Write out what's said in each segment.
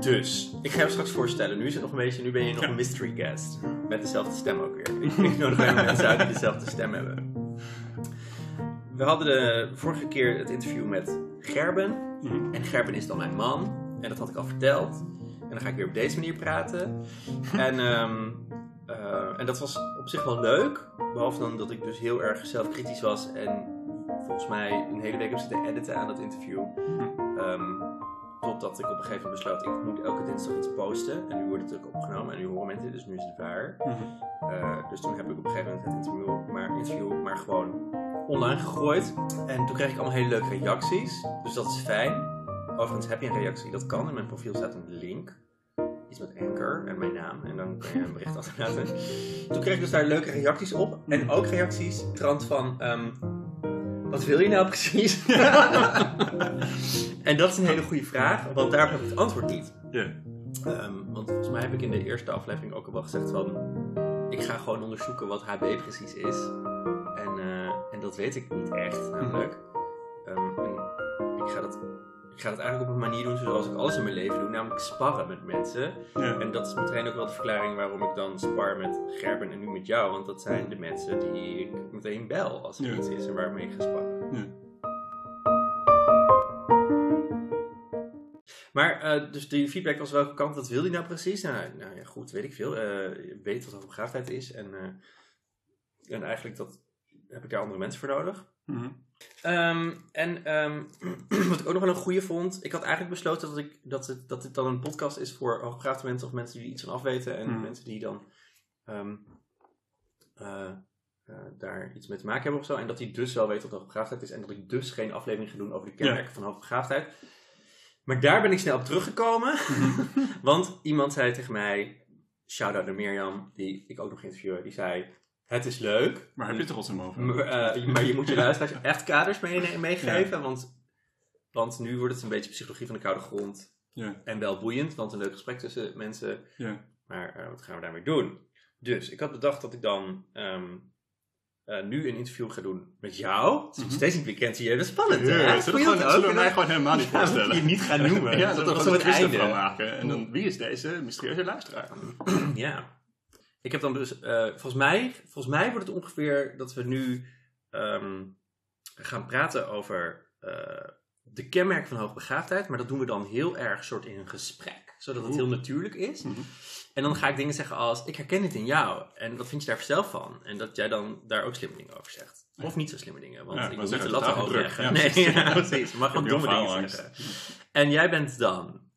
Dus, ik ga je straks voorstellen. Nu is het nog een beetje, nu ben je nog een mystery guest. Met dezelfde stem ook weer. Ik, ik nodig alleen mensen uit die dezelfde stem hebben. We hadden de vorige keer het interview met Gerben. Mhm. En Gerben is dan mijn man. En dat had ik al verteld. En dan ga ik weer op deze manier praten. En, ehm, eh, en dat was op zich wel leuk. Behalve dan dat ik dus heel erg zelfkritisch was. En volgens mij een hele week heb zitten editen aan dat interview. Ehm, totdat ik op een gegeven moment besloot, ik moet elke dinsdag iets posten. En nu wordt het ook opgenomen en nu horen mensen dus nu is het waar. Mhm. Eh, dus toen heb ik op een gegeven moment het interview maar, interview maar gewoon online gegooid. En toen kreeg ik allemaal hele leuke reacties. Dus dat is fijn. Overigens heb je een reactie, dat kan. In mijn profiel staat een link. Iets met Anchor en mijn naam. En dan kan je een bericht achterlaten. Toen kreeg ik dus daar leuke reacties op. En ook reacties trant van... ehm, wat wil je nou precies? en dat is een hele goede vraag, want daar heb ik het antwoord niet. Ja. Ehm, want volgens mij heb ik in de eerste aflevering ook al wel gezegd van... Ik ga gewoon onderzoeken wat HB precies is. En, eh, en dat weet ik niet echt, namelijk. Ehm, en ik, ga dat, ik ga dat eigenlijk op een manier doen zoals ik alles in mijn leven doe. Namelijk sparren met mensen. Ja. En dat is meteen ook wel de verklaring waarom ik dan spar met Gerben en nu met jou. Want dat zijn de mensen die ik meteen bel als er Ja. iets is en waarmee ik ga sparren. Ja. Maar, eh, dus die feedback was welke kant, wat wil hij nou precies? Nou, nou ja, goed, weet ik veel. Je weet wat hoogbegaafdheid is. En, eh, en eigenlijk dat, heb ik daar andere mensen voor nodig. Mhm. Ehm, en ehm, wat ik ook nog wel een goede vond, ik had eigenlijk besloten dat, ik, dat, het, dat dit dan een podcast is voor hoogbegaafde mensen of mensen die iets van afweten en Hmm. mensen die dan ehm, eh, eh, daar iets mee te maken hebben of zo. En dat die dus wel weten wat hoogbegaafdheid is en dat ik dus geen aflevering ga doen over de kenmerken van hoogbegaafdheid. Maar daar ben ik snel op teruggekomen, want iemand zei tegen mij, shout-out naar Mirjam, die ik ook nog interviewde, die zei, het is leuk, Maar heb je het er rotsem over? maar, eh, maar je moet je luisteraars echt kaders mee, meegeven. Want, want nu wordt het een beetje psychologie van de koude grond. Ja. En wel boeiend, want een leuk gesprek tussen mensen. Ja. Maar eh, wat gaan we daarmee doen? Dus ik had bedacht dat ik dan ehm, eh, nu een interview ga doen met jou. Het is nog Mhm. steeds niet bekend hier. Dat is spannend. hè? Ja, zullen dat gewoon, ook? zullen we mij gewoon helemaal niet voorstellen? je niet gaan noemen. Ja, dat we een het einde. maken. En dan, wie is deze mysterieuze luisteraar? Ja. Ik heb dan dus, eh, volgens, mij, volgens mij wordt het ongeveer dat we nu ehm, gaan praten over eh, de kenmerken van hoogbegaafdheid. Maar dat doen we dan heel erg soort in een gesprek. Zodat het heel natuurlijk is. Mhm. En dan ga ik dingen zeggen als, ik herken dit in jou. En wat vind je daar zelf van? En dat jij dan daar ook slimme dingen over zegt. Of niet zo slimme dingen, want Ja, ik wil niet de lat hoog leggen. druk. Ja, nee, precies. ja, precies. Maar gewoon domme dingen zeggen. En jij bent dan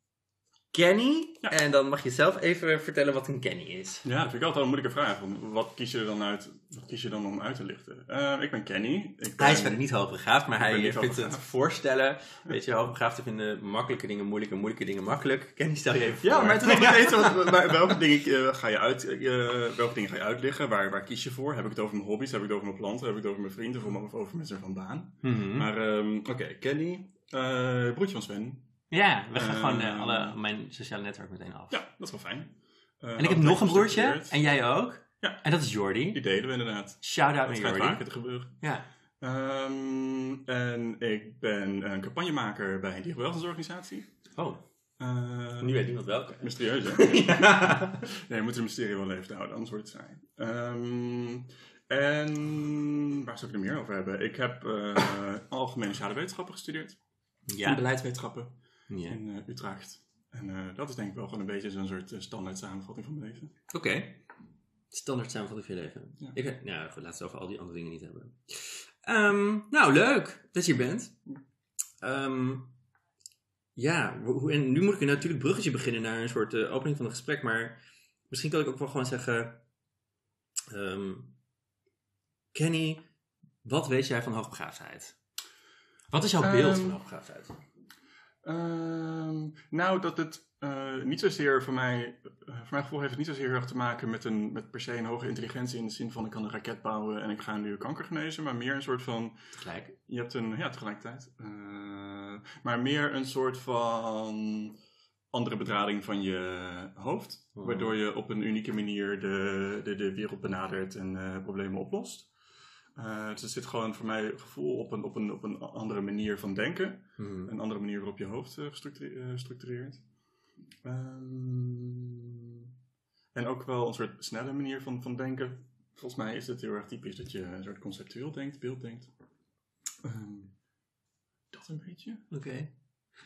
Kenny. Ja. En dan mag je zelf even vertellen wat een Kenny is. Ja, dat vind ik altijd een moeilijke vraag. Wat kies je dan uit? Wat kies je dan om uit te lichten? Eh, ik ben Kenny. Ik ben, Hij is verder niet hoogbegaafd, maar hij vindt het voorstellen. Weet je, hoogbegaafden vinden makkelijke dingen moeilijk en moeilijke dingen makkelijk. Kenny, stel je even voor. Ja, maar het is nog niet weten wat- waar- welke dingen eh, ga je uit, eh, welke dingen ga je uitleggen? Waar, waar kies je voor? Heb ik het over mijn hobby's? Heb ik het over mijn planten? Heb ik het over mijn vrienden? Of over, mensen van baan? Mhm. Maar ehm, oké, Kenny, broertje van Sven. Ja, we gaan gewoon eh, alle, mijn sociale netwerk meteen af. Ja, dat is wel fijn. Eh, en ik heb nog een broertje, en jij ook. Ja. En dat is Jordi. Die delen we inderdaad. Shout-out Dat naar Jordi. vaker te gebeuren. Ja. Ehm, en ik ben een campagnemaker bij een dierenwelzijnsorganisatie. Oh, Eh, nu weet niemand welke. Mysterieus, hè? ja. Nee, we moeten een mysterie wel leven houden, anders wordt het saai. Ehm, en waar zou ik er meer over hebben? Ik heb eh, algemene sociale wetenschappen gestudeerd. En Ja. beleidswetenschappen ja. in eh, Utrecht. En eh, dat is denk ik wel gewoon een beetje zo'n soort eh, standaard samenvatting van mijn leven. Oké. Standaard samenvatting van je leven. Ja. Ik, nou, goed, laten we het over al die andere dingen niet hebben. Ehm, nou, leuk dat je hier bent. Ehm, ja, en nu moet ik een natuurlijk bruggetje beginnen naar een soort opening van het gesprek. Maar misschien kan ik ook wel gewoon zeggen... ehm, Kenny, wat weet jij van hoogbegaafdheid? Wat is jouw beeld van hoogbegaafdheid? Ehm, nou, dat het eh, niet zozeer voor mij, eh, voor mijn gevoel heeft het niet zozeer heel erg te maken met, een, met per se een hoge intelligentie in de zin van ik kan een raket bouwen en ik ga nu kanker genezen, maar meer een soort van Tegelijk. Je hebt een, ja, tegelijkertijd. Eh, maar meer een soort van andere bedrading van je hoofd. Mhm. Waardoor je op een unieke manier de, de, de wereld benadert en problemen oplost. Eh, dus het zit gewoon voor mij gevoel op een, op, een, op een andere manier van denken. Mhm. Een andere manier waarop je hoofd eh, gestructure- eh. Ehm, en ook wel een soort snelle manier van, van denken. Volgens mij is het heel erg typisch dat je een soort conceptueel denkt, beeld denkt. Ehm, dat een beetje. Oké.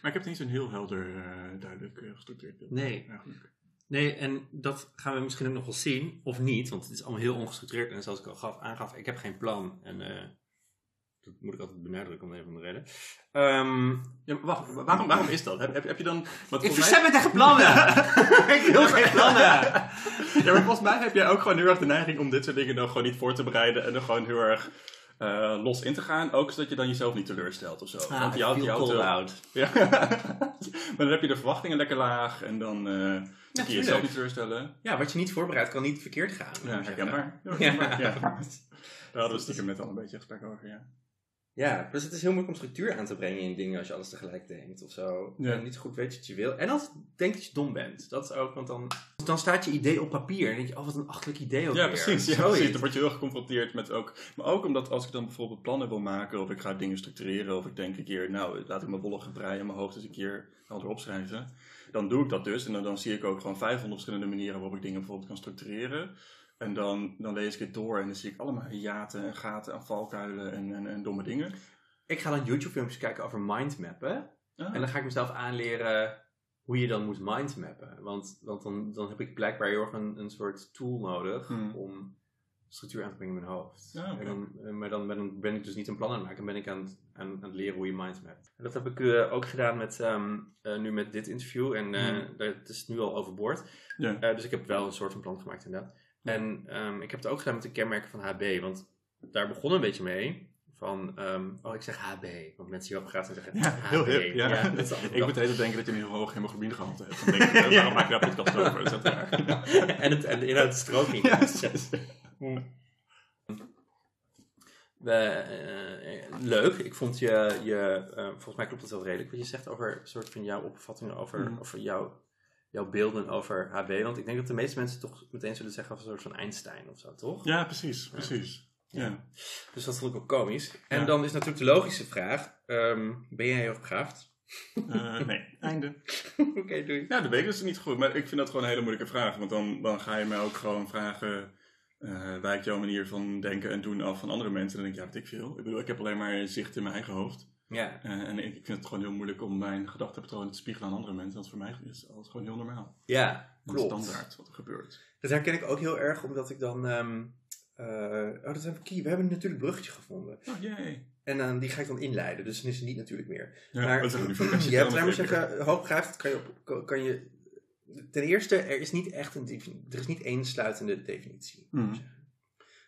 Maar ik heb het niet zo'n heel helder, eh, duidelijk eh, gestructureerd beeld. Nee. Eigenlijk. Nee, en dat gaan we misschien ook nog wel zien, of niet, want het is allemaal heel ongestructureerd. En zoals ik al gaf, aangaf, ik heb geen plan. En eh, dat moet ik altijd benadrukken om een of andere reden. Ehm, Ja, wacht, waarom, waarom is dat? Heb, heb, heb je dan... Want ik verzet me tegen plannen! ik wil geen plannen! Ja, maar volgens mij heb jij ook gewoon heel erg de neiging om dit soort dingen dan gewoon niet voor te bereiden en er gewoon heel erg eh, los in te gaan. Ook zodat je dan jezelf niet teleurstelt of zo. Ah, Want je houdt je. Ja. maar dan heb je de verwachtingen lekker laag en dan kun je tuurlijk. jezelf niet teleurstellen. Ja, wat je niet voorbereidt kan niet verkeerd gaan. Ja, herkenbaar. Ja, Ja. herkenbaar. Ja. Daar hadden we stiekem net al een beetje gesprek over, ja. Ja, dus het is heel moeilijk om structuur aan te brengen in dingen als je alles tegelijk denkt of zo. Ja. En niet goed weet wat je wil. En als je denkt dat je dom bent. Dat is ook, want dan, dan staat je idee op papier. En denk je, oh wat een achterlijk idee ook Ja, weer. precies. Ja, Zoiets. precies. Dan word je heel geconfronteerd met ook... Maar ook omdat als ik dan bijvoorbeeld plannen wil maken... of ik ga dingen structureren... of ik denk een keer... nou, laat ik mijn wollige brei en mijn hoofd eens een keer helder opschrijven... dan doe ik dat dus. En dan, dan zie ik ook gewoon 500 verschillende manieren... waarop ik dingen bijvoorbeeld kan structureren. En dan, dan lees ik het door... en dan zie ik allemaal hiaten en gaten en valkuilen... en, en, en domme dingen. Ik ga dan YouTube filmpjes kijken over mindmappen. Ah. En dan ga ik mezelf aanleren hoe je dan moet mindmappen. Want, want dan, dan heb ik blijkbaar heel erg een, een soort tool nodig Hmm. om structuur aan te brengen in mijn hoofd. Ja, oké. en dan, maar dan ben, ben ik dus niet een plan aan het maken, dan ben ik aan het, aan, aan het leren hoe je mindmapt. En dat heb ik eh, ook gedaan met, ehm, eh, nu met dit interview en eh daar- het is nu al overboord. Ja. Eh, dus ik heb wel een soort van plan gemaakt inderdaad. En ehm, ik heb het ook gedaan met de kenmerken van HB, want daar begon een beetje mee. Van, ehm, oh ik zeg HB, want mensen die opgegaan zijn zeggen Ja, HB. heel hip. Ja. dat is ik moet de hele tijd denken dat je een heel hoog hemoglobine gehalte hebt. Dan denk ik, eh, waarom maak je daar podcast over? Dat is dat en, het, en de inhoud strookt niet. We, eh, leuk. Ik vond je, je eh, volgens mij klopt het wel redelijk wat je zegt over soort van jouw opvattingen over, Mhm. over jouw, jouw beelden over HB. Want ik denk dat de meeste mensen toch meteen zullen zeggen over een soort van Einstein of zo, toch? Ja, precies. Precies. Ja. Dus dat vond ik ook komisch. En Ja. dan is natuurlijk de logische vraag: ehm, ben jij heel begaafd? Eh, nee, einde. Oké, doei. Ja, dat weet ik dus niet goed. Maar ik vind dat gewoon een hele moeilijke vraag. Want dan, dan ga je mij ook gewoon vragen... eh wijkt jouw manier van denken en doen af van andere mensen? Dan denk ik, ja, weet ik veel. Ik bedoel, ik heb alleen maar zicht in mijn eigen hoofd. Ja, Eh, en ik, ik vind het gewoon heel moeilijk om mijn gedachtenpatronen te spiegelen aan andere mensen. Want voor mij is alles gewoon heel normaal. ja En klopt. standaard wat er gebeurt. Dat herken ik ook heel erg, omdat ik dan. ehm, eh, oh, dat hebben we, we hebben een natuurlijk bruggetje gevonden. Oh, jee. En dan die ga ik dan inleiden, dus dan is het niet natuurlijk meer. Ja, maar nu voor je hebt, maar zeggen, hoogbegaafd kan je, op, kan je. Ten eerste, er is niet echt een. Er is niet één sluitende definitie. Mhm.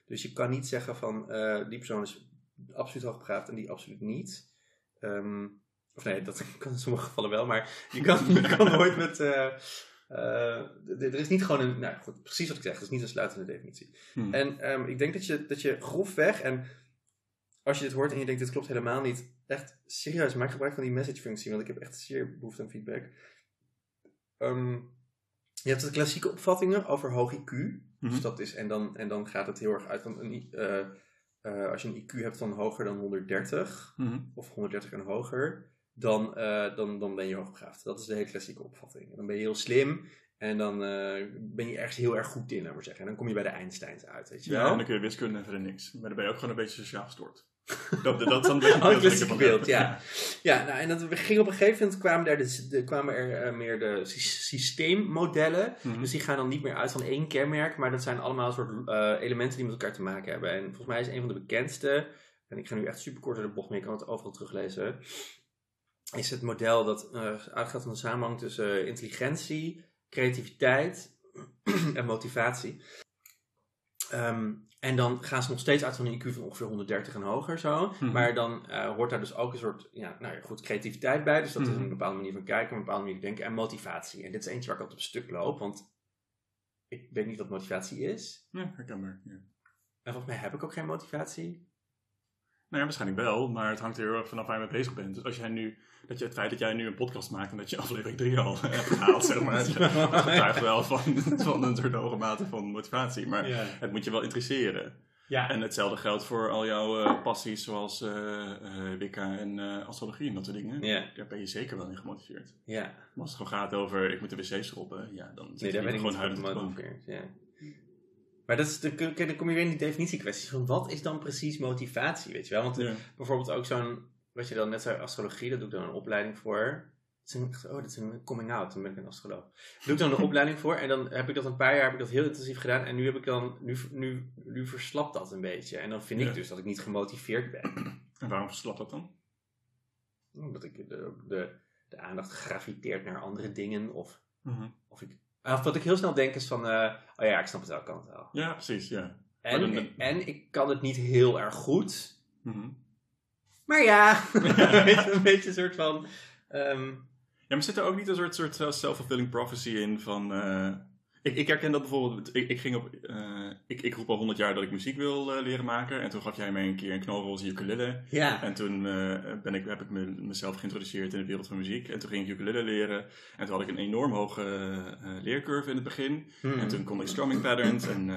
Dus je kan niet zeggen van eh, die persoon is absoluut hoogbegaafd en die absoluut niet. Ehm, of nee, dat kan in sommige gevallen wel, maar je kan, je kan nooit met. eh, eh, er is niet gewoon een. Nou goed, precies wat ik zeg, er is niet een sluitende definitie. Hmm. En ehm, ik denk dat je, dat je grofweg, en als je dit hoort en je denkt dit klopt helemaal niet, echt serieus, maak gebruik van die message functie, want ik heb echt zeer behoefte aan feedback. Ehm, je hebt de klassieke opvattingen over hoog IQ. Mhm. Dus dat is, en, dan, en dan gaat het heel erg uit van een, eh, eh, als je een IQ hebt van hoger dan 130, Mhm. of 130 en hoger, dan, eh, dan, dan ben je hoogbegaafd. Dat is de hele klassieke opvatting. Dan ben je heel slim en dan ben je ergens heel erg goed in, laat maar zeggen. En dan kom je bij de Einsteins uit, weet je Ja, wel? en dan kun je wiskunde en verder niks. Maar dan ben je ook gewoon een beetje sociaal gestoord. Dat, dat is dan een beetje Oh, ik ervan beeld, ja. Ja, nou, en dat ging op een gegeven moment kwamen, daar de, de- kwamen er eh, meer de sy- systeemmodellen. Mhm. Dus die gaan dan niet meer uit van één kenmerk, maar dat zijn allemaal soort eh, elementen die met elkaar te maken hebben. En volgens mij is een van de bekendste, en ik ga nu echt super kort door de bocht, maar je kan het overal teruglezen, is het model dat eh, uitgaat van de samenhang tussen intelligentie, creativiteit en motivatie. Ehm, en dan gaan ze nog steeds uit van een IQ van ongeveer 130 en hoger zo. Mhm. Maar dan eh, hoort daar dus ook een soort, ja, nou ja, goed, creativiteit bij. Dus dat is Mhm. een bepaalde manier van kijken, een bepaalde manier van denken. En motivatie. En dit is eentje waar ik altijd op stuk loop, want ik weet niet wat motivatie is. Ja, herkenbaar. Ja. En volgens mij heb ik ook geen motivatie. Nou ja, waarschijnlijk wel, maar het hangt er heel erg vanaf waar je mee bezig bent. Dus als jij nu, dat je het feit dat jij nu een podcast maakt en dat je aflevering 3 al hebt gehaald, zeg maar, dat getuigt wel van, van een soort hoge mate van motivatie. Maar Ja. het moet je wel interesseren. Ja. En hetzelfde geldt voor al jouw eh, passies zoals eh, Wicca en astrologie en dat soort dingen. Ja. Daar ben je zeker wel in gemotiveerd. Ja. Maar als het gewoon gaat over ik moet de wc schrobben, ja, dan zit Nee, je daar ben ik gewoon huilend bank. gemotiveerd. Ja. Maar dat is de, dan kom je weer in die definitiekwesties van wat is dan precies motivatie, weet je wel? Want Ja. bijvoorbeeld ook zo'n, wat je dan net zei, astrologie, daar doe ik dan een opleiding voor. Oh, dat is een coming out, dan ben ik een astroloog. Daar doe ik dan een opleiding voor en dan heb ik dat een paar jaar heb ik dat heel intensief gedaan en nu heb ik dan, nu, nu, nu verslapt dat een beetje. En dan vind ik dus dat ik niet gemotiveerd ben. En waarom verslapt dat dan? Omdat ik de, de, de aandacht graviteert naar andere dingen of, Mhm. of ik... Of wat ik heel snel denk is van, eh, oh ja, ik snap het wel, ik kan het wel. Ja, precies, ja. En, dan- en ik kan het niet heel erg goed. Mhm. Maar ja, een beetje een soort van... ehm, Ja, maar zit er ook niet een soort, soort eh, self-fulfilling prophecy in van... eh, ik, ik herken dat bijvoorbeeld... Ik, ik, ging op, eh, ik, ik roep al honderd jaar dat ik muziek wil eh, leren maken. En toen gaf jij mij een keer een knalroze ukulele. ja, En toen eh, ben ik, heb ik me, mezelf geïntroduceerd in de wereld van muziek. En toen ging ik ukulele leren. En toen had ik een enorm hoge leercurve in het begin. Hmm. En toen kon ik strumming patterns en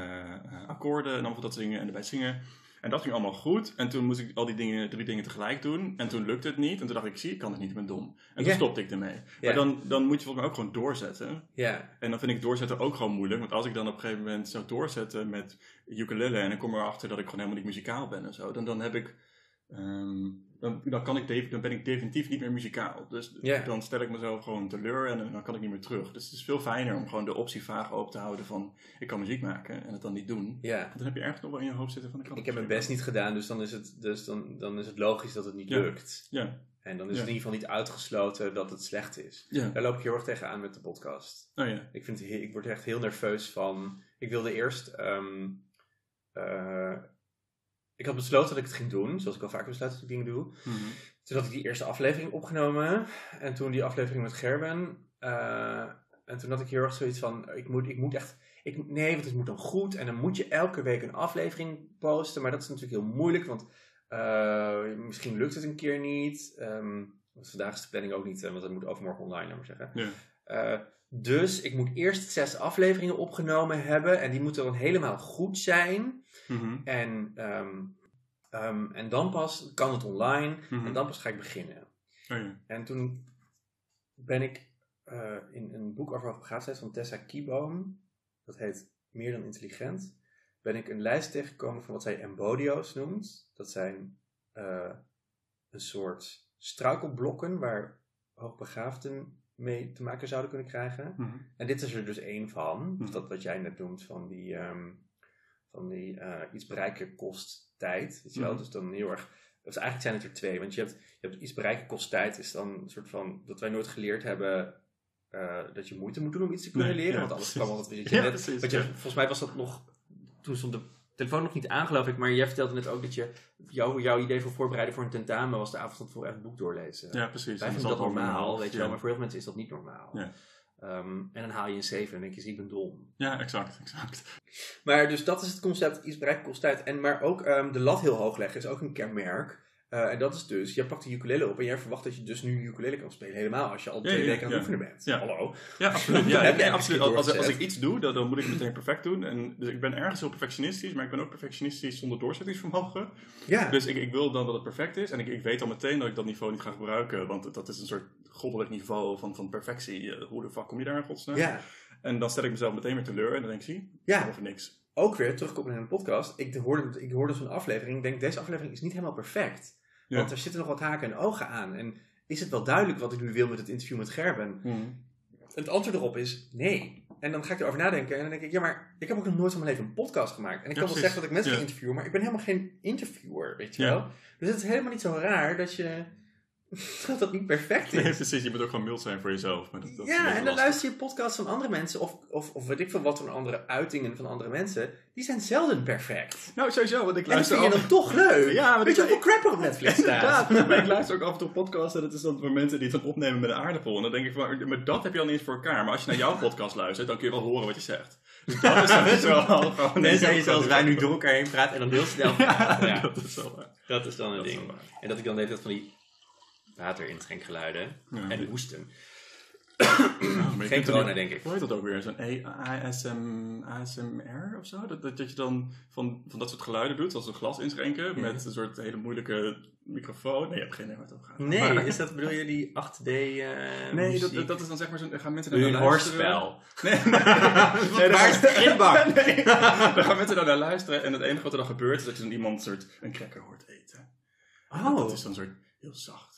akkoorden en allemaal dat zingen en erbij zingen. En dat ging allemaal goed. En toen moest ik al die dingen, drie dingen tegelijk doen. En toen lukte het niet. En toen dacht ik, zie, ik kan het niet, ik ben dom. En toen stopte ik ermee. Maar dan, dan moet je volgens mij ook gewoon doorzetten. ja, En dan vind ik doorzetten ook gewoon moeilijk. Want als ik dan op een gegeven moment zou doorzetten met ukulele... en ik kom erachter dat ik gewoon helemaal niet muzikaal ben en zo... dan, dan heb ik... ehm, dan, dan, kan ik dan ben ik definitief niet meer muzikaal. Dus dan stel ik mezelf gewoon teleur en dan kan ik niet meer terug. Dus het is veel fijner om gewoon de optie vaag open te houden van... ik kan muziek maken en het dan niet doen. Want dan heb je ergens nog wel in je hoofd zitten van... Ik, kan Ik heb mijn best niet gedaan, dus dan is het, dus dan, dan is het logisch dat het niet Ja. lukt. Ja, En dan is Ja. het in ieder geval niet uitgesloten dat het slecht is. ja. Daar loop ik heel erg tegenaan met de podcast. Oh ja. Ik, vind, ik word echt heel nerveus van. Ik wilde eerst. ehm, eh, ik had besloten dat ik het ging doen, zoals ik al vaker besluit dat ik dingen doe. Mhm. Toen had ik die eerste aflevering opgenomen. En toen die aflevering met Gerben. eh, en toen had ik heel erg zoiets van: ik moet, ik moet echt. Ik, nee, want het moet dan goed. En dan moet je elke week een aflevering posten. Maar dat is natuurlijk heel moeilijk, want eh, misschien lukt het een keer niet. Ehm, want vandaag is de planning ook niet, eh, want het moet overmorgen online, laat maar zeggen. Ja. Dus ik moet eerst zes afleveringen opgenomen hebben. En die moeten dan helemaal goed zijn. Mhm. En, ehm, ehm, en dan pas kan het online. Mhm. En dan pas ga ik beginnen. Oh ja. En toen ben ik eh, in een boek over hoogbegaafdheid van Tessa Kieboom, dat heet Meer dan intelligent, ben ik een lijst tegengekomen van wat zij embodio's noemt. Dat zijn eh, een soort struikelblokken waar hoogbegaafden mee te maken zouden kunnen krijgen. Mhm. En dit is er dus één van. Dus Mhm. dat wat jij net noemt van die, ehm, van die eh, iets bereiken kost tijd. Weet je wel? Mhm. Dus dan heel erg. Dus eigenlijk zijn het er twee. Want je hebt, je hebt iets bereiken kost tijd. Is dan een soort van. Dat wij nooit geleerd hebben. eh, dat je moeite moet doen om iets te kunnen Nee, leren. ja, want anders precies. kwam altijd. Ja, net, precies, wat je, ja. Volgens mij was dat nog. Toen stond de telefoon nog niet aan, geloof ik. Maar jij vertelde net ook dat je. Jouw, jouw idee voor voorbereiden voor een tentamen was de avond van tevoren even het boek doorlezen. Ja, precies. Wij En vinden dat normaal, weet je Ja. wel. Maar voor heel veel mensen is dat niet normaal. Ja. Ehm, en dan haal je een 7 en dan denk je, zie, ik ben dom. Ja, exact, exact. Maar dus dat is het concept, iets bereiken kost tijd. En, maar ook ehm, de lat heel hoog leggen is ook een kenmerk. Eh, en dat is dus, jij pakt de ukulele op en jij verwacht dat je dus nu ukulele kan spelen. Helemaal als je al twee ja, weken aan het oefenen bent. Ja. Hallo. Ja, absoluut. Ja, absoluut. Als, als, ik iets doe, dan, dan moet ik het meteen perfect doen. En, dus ik ben ergens heel perfectionistisch, maar ik ben ook perfectionistisch zonder doorzettingsvermogen. Ja, Dus ik, ik wil dan dat het perfect is. En ik, ik weet al meteen dat ik dat niveau niet ga gebruiken. Want dat is een soort goddelijk niveau van, van perfectie. Eh, Hoe de fuck kom je daar in godsnaam? ja. En dan stel ik mezelf meteen weer teleur. En dan denk ik, zie, Ja. over niks. ook weer terugkomen in een podcast. Ik hoorde, ik hoorde zo'n aflevering. Ik denk, deze aflevering is niet helemaal perfect. Ja. Want er zitten nog wat haken en ogen aan. En is het wel duidelijk wat ik nu wil met het interview met Gerben? Het antwoord erop is nee. En dan ga ik erover nadenken en dan denk ik, ja, maar ik heb ook nog nooit van mijn leven een podcast gemaakt. En ik Ja, kan wel zeggen dat ik mensen Ja. interviewen, maar ik ben helemaal geen interviewer, weet je wel. Dus het is helemaal niet zo raar dat je dat dat niet perfect Nee, is. precies. Je moet ook gewoon mild zijn voor jezelf. Maar dat, ja, en dan lastig. luister je podcasts van andere mensen, of, of, of weet ik veel wat van andere uitingen van andere mensen. Die zijn zelden perfect. Nou, sowieso, want ik En luister vind je dan toch leuk. Ja, maar weet je ik- hoeveel crap er op Netflix staat? Inderdaad, maar ik luister ook af en toe podcasts en dat is dan voor mensen die het dan opnemen met een aardappel. En dan denk ik van, maar dat heb je al niet eens voor elkaar. Maar als je naar jouw podcast luistert, dan kun je wel horen wat je zegt. Dus dat is dan best wel gewoon... Nee, zijn je zoals wij nu door elkaar heen praten en dan heel snel. Ja, Ja. dat is wel waar. Dat is dan een Dat ding. En dat ik dan de hele tijd van die water intrenkgeluiden Ja. en hoesten. je Geen er corona, niet- denk ik. Hoe heet dat ook weer? Zo'n ASM, ASMR of zo? Dat, dat, dat je dan van, van dat soort geluiden doet, als een glas inschenken, Ja. met een soort hele moeilijke microfoon. Nee, je hebt geen idee waar het over gaat. Nee, Maar- is dat, bedoel je die 8D eh Nee, dat, dat, dat is dan zeg maar zo'n, dan gaan mensen naar een hoorspel? Nee, nee. nee Waar is de inbak? Nee, dan gaan mensen daar naar luisteren en het enige wat er dan gebeurt is dat je dan iemand soort een cracker hoort eten. En Oh. Dat is dan soort heel zacht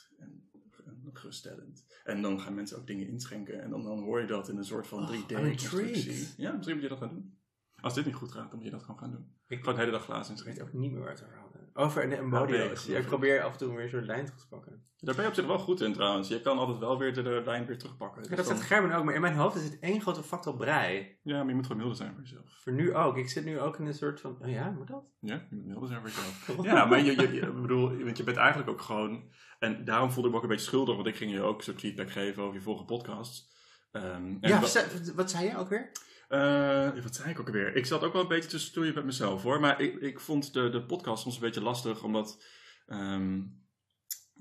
geruststellend. En dan gaan mensen ook dingen inschenken en dan, dan hoor je dat in een soort van Oh, 3D I'm constructie. intrigued. Ja, misschien moet je dat gaan doen. Als dit niet goed gaat, dan moet je dat gewoon gaan doen. Ik- Gewoon de hele dag glazen Ik weet inschenken. ook niet meer waar het over hadden. Over Ja, ik ik. probeer af en toe weer een soort lijn terug te pakken. Daar ben je op zich wel goed in trouwens. Je kan altijd wel weer de, de lijn weer terugpakken. Ja, Dus dat dan- zegt Gerben ook, maar in mijn hoofd is het één grote factor brei. ja, maar je moet gewoon milder zijn voor jezelf. Voor nu ook. Ik zit nu ook in een soort van, oh ja, moet dat? Ja, je moet milder zijn voor jezelf. Ja, maar je, je, je- ik bedoel, want je bent eigenlijk ook gewoon... En daarom voelde ik me ook een beetje schuldig, want ik ging je ook een soort feedback geven over je vorige podcasts. Ehm, Ja, wat zei je ook weer? Eh, wat zei ik ook alweer? Ik zat ook wel een beetje tussen stoeien met mezelf hoor. Maar ik, ik vond de, de podcast soms een beetje lastig, omdat ehm,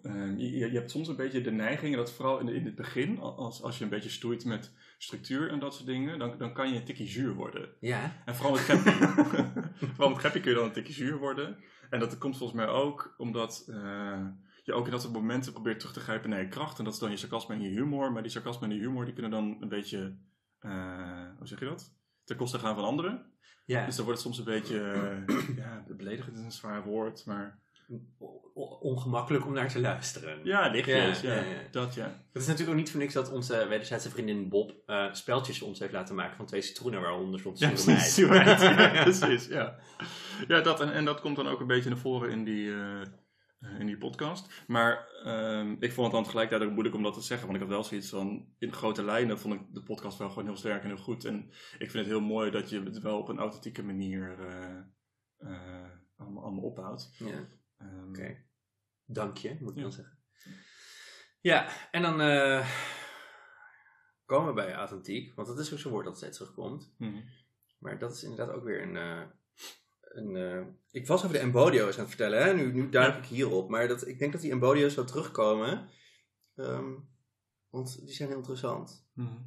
ehm, je, je hebt soms een beetje de neiging, dat vooral in, de, in het begin, als, als je een beetje stoeit met structuur en dat soort dingen, dan, dan kan je een tikkie zuur worden. Ja. En vooral met Gappie. vooral met kun je dan een tikkie zuur worden. En dat komt volgens mij ook omdat eh, je ook in dat soort momenten probeert terug te grijpen naar je kracht. En dat is dan je sarcasme en je humor. Maar die sarcasme en die humor die kunnen dan een beetje, eh, hoe zeg je dat? Ten koste gaan van anderen. Ja. Dus dan wordt het soms een beetje, eh, ja, beledigend is een zwaar woord, maar... O- ongemakkelijk om naar te luisteren. Ja, lichtjes, Ja, ja. Dat ja. Het is natuurlijk ook niet voor niks dat onze wederzijdse vriendin Bob eh, speltjes ons heeft laten maken van twee citroenen waaronder stond Ja, precies. Ja, precies, ja. Ja, dat, en, en dat komt dan ook een beetje naar voren in die, in die podcast. Maar ehm, ik vond het dan tegelijkertijd ook moeilijk om dat te zeggen. Want ik had wel zoiets van, in grote lijnen vond ik de podcast wel gewoon heel sterk en heel goed. En ik vind het heel mooi dat je het wel op een authentieke manier eh, eh, allemaal, allemaal opbouwt. Ja, Ehm, oké. Dank je, moet ik Ja. dan zeggen. Ja, en dan eh, komen we bij authentiek, want dat is ook zo'n woord dat steeds terugkomt. mhm. Maar dat is inderdaad ook weer een. Eh, een ik was over de embodio's aan het vertellen, hè? Nu, nu duik ik hierop. Maar dat, ik denk dat die embodio's zo terugkomen. Ehm, want die zijn heel interessant. Mhm.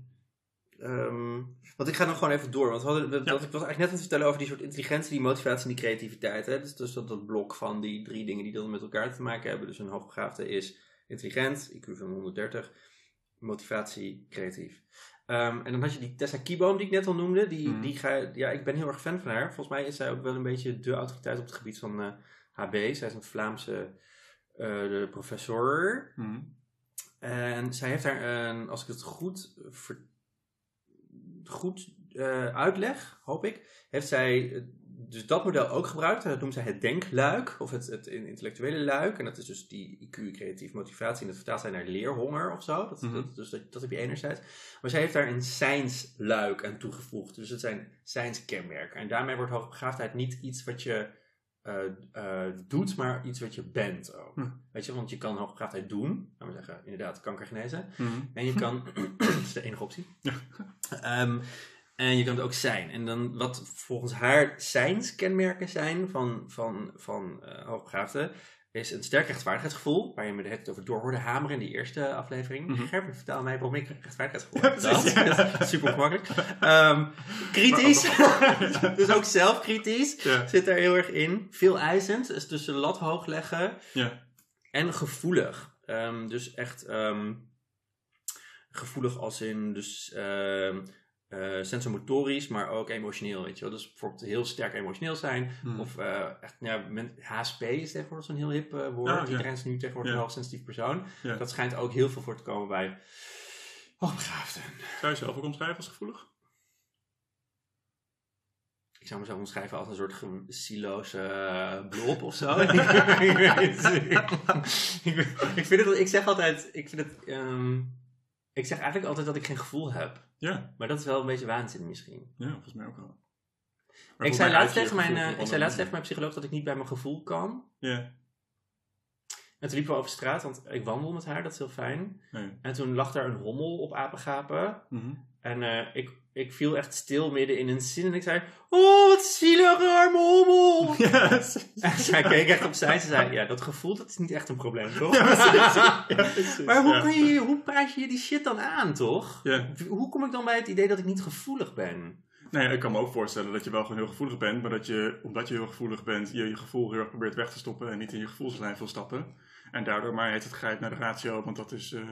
Ehm, want ik ga nog gewoon even door. Want we hadden, we- Ja. dat, ik was eigenlijk net aan het vertellen over die soort intelligentie, die motivatie en die creativiteit. Hè? Dus, dus dat, dat blok van die drie dingen die dan met elkaar te maken hebben. Dus een hoogbegaafde is intelligent, IQ van 130, motivatie, creatief. Ehm, en dan had je die Tessa Kieboom die ik net al noemde. Die, Mhm. die ga, ja, ik ben heel erg fan van haar. Volgens mij is zij ook wel een beetje de autoriteit op het gebied van eh, HB. Zij is een Vlaamse eh, professor. Mhm. En zij heeft daar, een, als ik het goed, ver- goed eh, uitleg, hoop ik, heeft zij eh, dus dat model ook gebruikt. En dat noemt zij het denkluik, of het, het intellectuele luik. En dat is dus die IQ, creatieve motivatie. En dat vertaalt zij naar leerhonger of zo. Dat, Mhm. dat, dus dat, dat heb je enerzijds. Maar zij heeft daar een science luik aan toegevoegd. Dus het zijn science kenmerken. En daarmee wordt hoogbegaafdheid niet iets wat je eh, eh, doet, maar iets wat je bent ook. Hm. Weet je, want je kan hoogbegaafdheid doen. Laten we zeggen, inderdaad, kanker genezen. Mhm. En je kan, dat is de enige optie. Ehm, en je kan het ook zijn. En dan wat volgens haar zijnskenmerken zijn van, van, van eh hoogbegaafden, is een sterk rechtvaardigheidsgevoel, waar je me tijd over door hoorde hameren in die eerste aflevering. Gerben, vertel mij waarom ik rechtvaardigheidsgevoel heb. ja. dat is super gemakkelijk. Ehm, kritisch, dus ook zelfkritisch, Ja. zit er heel erg in. Veel eisend, dus tussen lat hoog leggen. Ja. En gevoelig. Ehm, dus echt ehm, gevoelig als in dus ehm, eh, sensomotorisch, maar ook emotioneel, weet je wel. Dus bijvoorbeeld heel sterk emotioneel zijn. Mhm. Of eh, echt, ja, HSP is tegenwoordig zo'n heel hip eh, woord. Ah, ja. Iedereen is nu tegenwoordig Ja. een hoogsensitief persoon. Ja. Dat schijnt ook heel veel voor te komen bij hoogbegaafden. Zou je zelf ook omschrijven als gevoelig? Ik zou mezelf omschrijven als een soort siloze blob of zo. ik, weet ik vind het, ik zeg altijd, ik vind het, ehm, ik zeg eigenlijk altijd dat ik geen gevoel heb. Ja, Maar dat is wel een beetje waanzin misschien. ja volgens mij ook wel. ik zei laatst, tegen mijn, eh, ik zei laatst tegen mijn psycholoog dat ik niet bij mijn gevoel kan. Ja, En toen liepen we over straat, want ik wandel met haar, dat is heel fijn. nee. En toen lag daar een hommel op apengapen. Mhm. En eh, ik, ik viel echt stil midden in een zin en ik zei, oh wat zielig arme hommel. Ja, En zij keek echt opzij. Ze zei, ja, dat gevoel dat is niet echt een probleem, toch? ja, precies. Maar hoe, kun je, hoe praat je die shit dan aan, toch? Ja. Hoe kom ik dan bij het idee dat ik niet gevoelig ben? Nee, ik kan me ook voorstellen dat je wel gewoon heel gevoelig bent, maar dat je, omdat je heel gevoelig bent, je je gevoel heel erg probeert weg te stoppen en niet in je gevoelslijn wil stappen. En daardoor maar heet het grijpt naar de ratio, want dat is eh,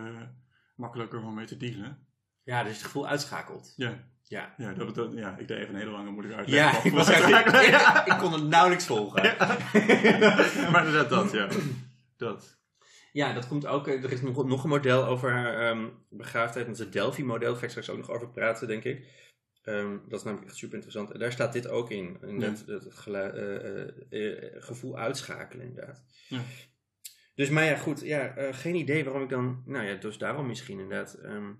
makkelijker om mee te dealen. Ja, dus het gevoel uitschakelt. Ja, Ja. ja, dat, dat, ja ik deed even een hele lange moeilijke uitleg. Ja, ik, was eigenlijk, ik, ik kon het nauwelijks volgen. maar inderdaad dat, ja. Dat. Ja, dat komt ook. eh, Er is nog, nog een model over ehm begaafdheid. Dat is het Delphi-model. Daar ga ik straks ook nog over praten, denk ik. Ehm, dat is namelijk echt super interessant. En daar staat dit ook in. in Ja. gelu- eh, eh, gevoel uitschakelen, inderdaad. Ja. Dus, maar ja, goed. Ja, geen idee waarom ik dan... Nou ja, dus daarom misschien inderdaad... ehm,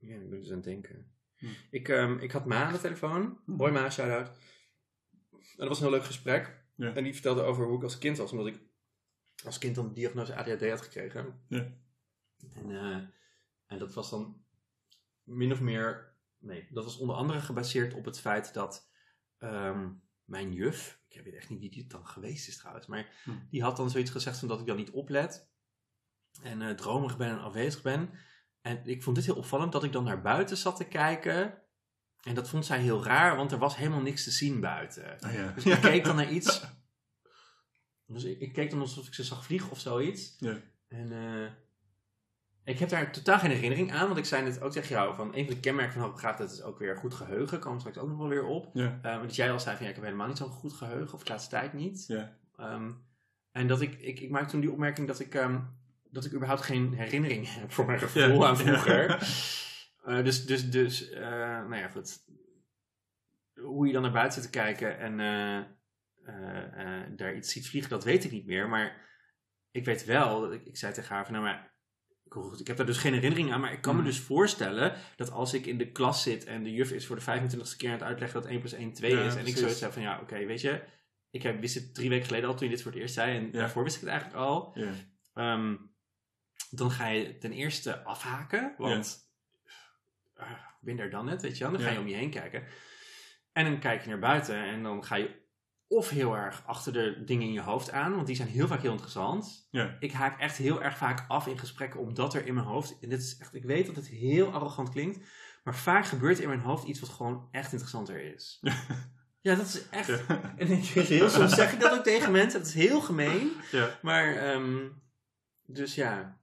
ja, ik ben dus aan het denken. Hm. Ik, ehm, ik had Ma aan de telefoon. Hm. Hoi Ma, shout-out. En dat was een heel leuk gesprek. Ja. En die vertelde over hoe ik als kind was, omdat ik als kind dan de diagnose ADHD had gekregen. Ja. En, eh, en dat was dan min of meer, nee, dat was onder andere gebaseerd op het feit dat ehm, mijn juf, ik weet echt niet wie die dan geweest is trouwens, maar Hm. die had dan zoiets gezegd van dat ik dan niet oplet en eh, dromerig ben en afwezig ben. En ik vond dit heel opvallend dat ik dan naar buiten zat te kijken. En dat vond zij heel raar, want er was helemaal niks te zien buiten. Ah, ja. Dus ik keek dan naar iets. Dus ik, ik keek dan alsof ik ze zag vliegen of zoiets. Ja. En eh, ik heb daar totaal geen herinnering aan, want ik zei net ook tegen jou: van een van de kenmerken van hoogbegaafdheid is ook weer goed geheugen. We straks ook nog wel weer op. Ja. Eh, dat jij al zei van ja, ik heb helemaal niet zo'n goed geheugen, of de laatste tijd niet. Ja. Ehm, en dat ik, ik, ik maakte toen die opmerking dat ik, ehm, dat ik überhaupt geen herinnering heb voor mijn gevoel Ja. aan vroeger. Eh, dus, dus, dus eh, nou ja, goed. Hoe je dan naar buiten zit te kijken en eh, daar iets ziet vliegen, dat weet ik niet meer. Maar ik weet wel, dat ik, ik zei tegen haar van, nou maar, goed, ik heb daar dus geen herinnering aan, maar ik kan me Mhm. dus voorstellen dat als ik in de klas zit en de juf is voor de 25ste keer aan het uitleggen dat 1 plus 1 2 Ja, is, en ik zoiets heb van, ja, oké, weet je, ik heb, wist het drie weken geleden al toen je dit voor het eerst zei, en Ja. daarvoor wist ik het eigenlijk al. Ja. Ehm, dan ga je ten eerste afhaken, want ben daar dan net, weet je wel. Dan ga je om je heen kijken. En dan kijk je naar buiten en dan ga je of heel erg achter de dingen in je hoofd aan, want die zijn heel vaak heel interessant. Ja. Ik haak echt heel erg vaak af in gesprekken, omdat er in mijn hoofd, en dit is echt, ik weet dat het heel arrogant klinkt, maar vaak gebeurt er in mijn hoofd iets wat gewoon echt interessanter is. Ja, dat is echt. Ja. En ik- heel soms zeg ik dat ook tegen mensen, dat is heel gemeen. Ja. Maar, ehm, dus ja,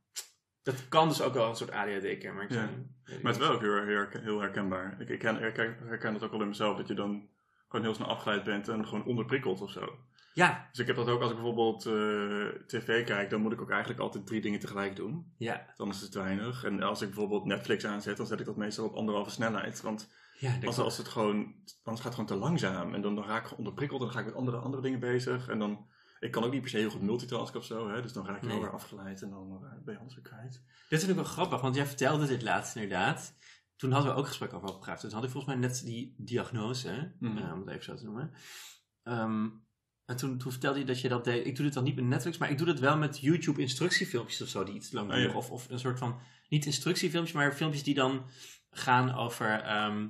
dat kan dus ook wel een soort ADHD-kenmerk Ja. zijn. Ik Maar het is wel ook heel, heel, heel herkenbaar. Ik, ik ken, herken, herken dat ook wel in mezelf, dat je dan gewoon heel snel afgeleid bent en gewoon onderprikkeld of zo. Ja, Dus ik heb dat ook als ik bijvoorbeeld eh, tv kijk, dan moet ik ook eigenlijk altijd drie dingen tegelijk doen. ja, Dan is het te weinig. En als ik bijvoorbeeld Netflix aanzet, dan zet ik dat meestal op anderhalve snelheid. Want ja. als, als het gewoon, anders gaat het gewoon te langzaam. En dan, dan raak ik gewoon onderprikkeld en dan ga ik met andere, andere dingen bezig. En dan, ik kan ook niet per se heel goed multitasken of zo. Hè? Dus dan raak je Nee. wel weer afgeleid en dan eh, ben je alles weer kwijt. Dit is natuurlijk wel grappig, want jij vertelde dit laatst inderdaad. Toen hadden we ook gesprek over opgegraven. Toen had ik volgens mij net die diagnose, Mhm. eh, om het even zo te noemen. Ehm, en toen, toen vertelde je dat je dat deed. Ik doe dit dan niet met Netflix, maar ik doe dit wel met YouTube instructiefilmpjes of zo, die iets lang Oh, ja. duren. Of, of een soort van, niet instructiefilmpjes, maar filmpjes die dan gaan over, ehm,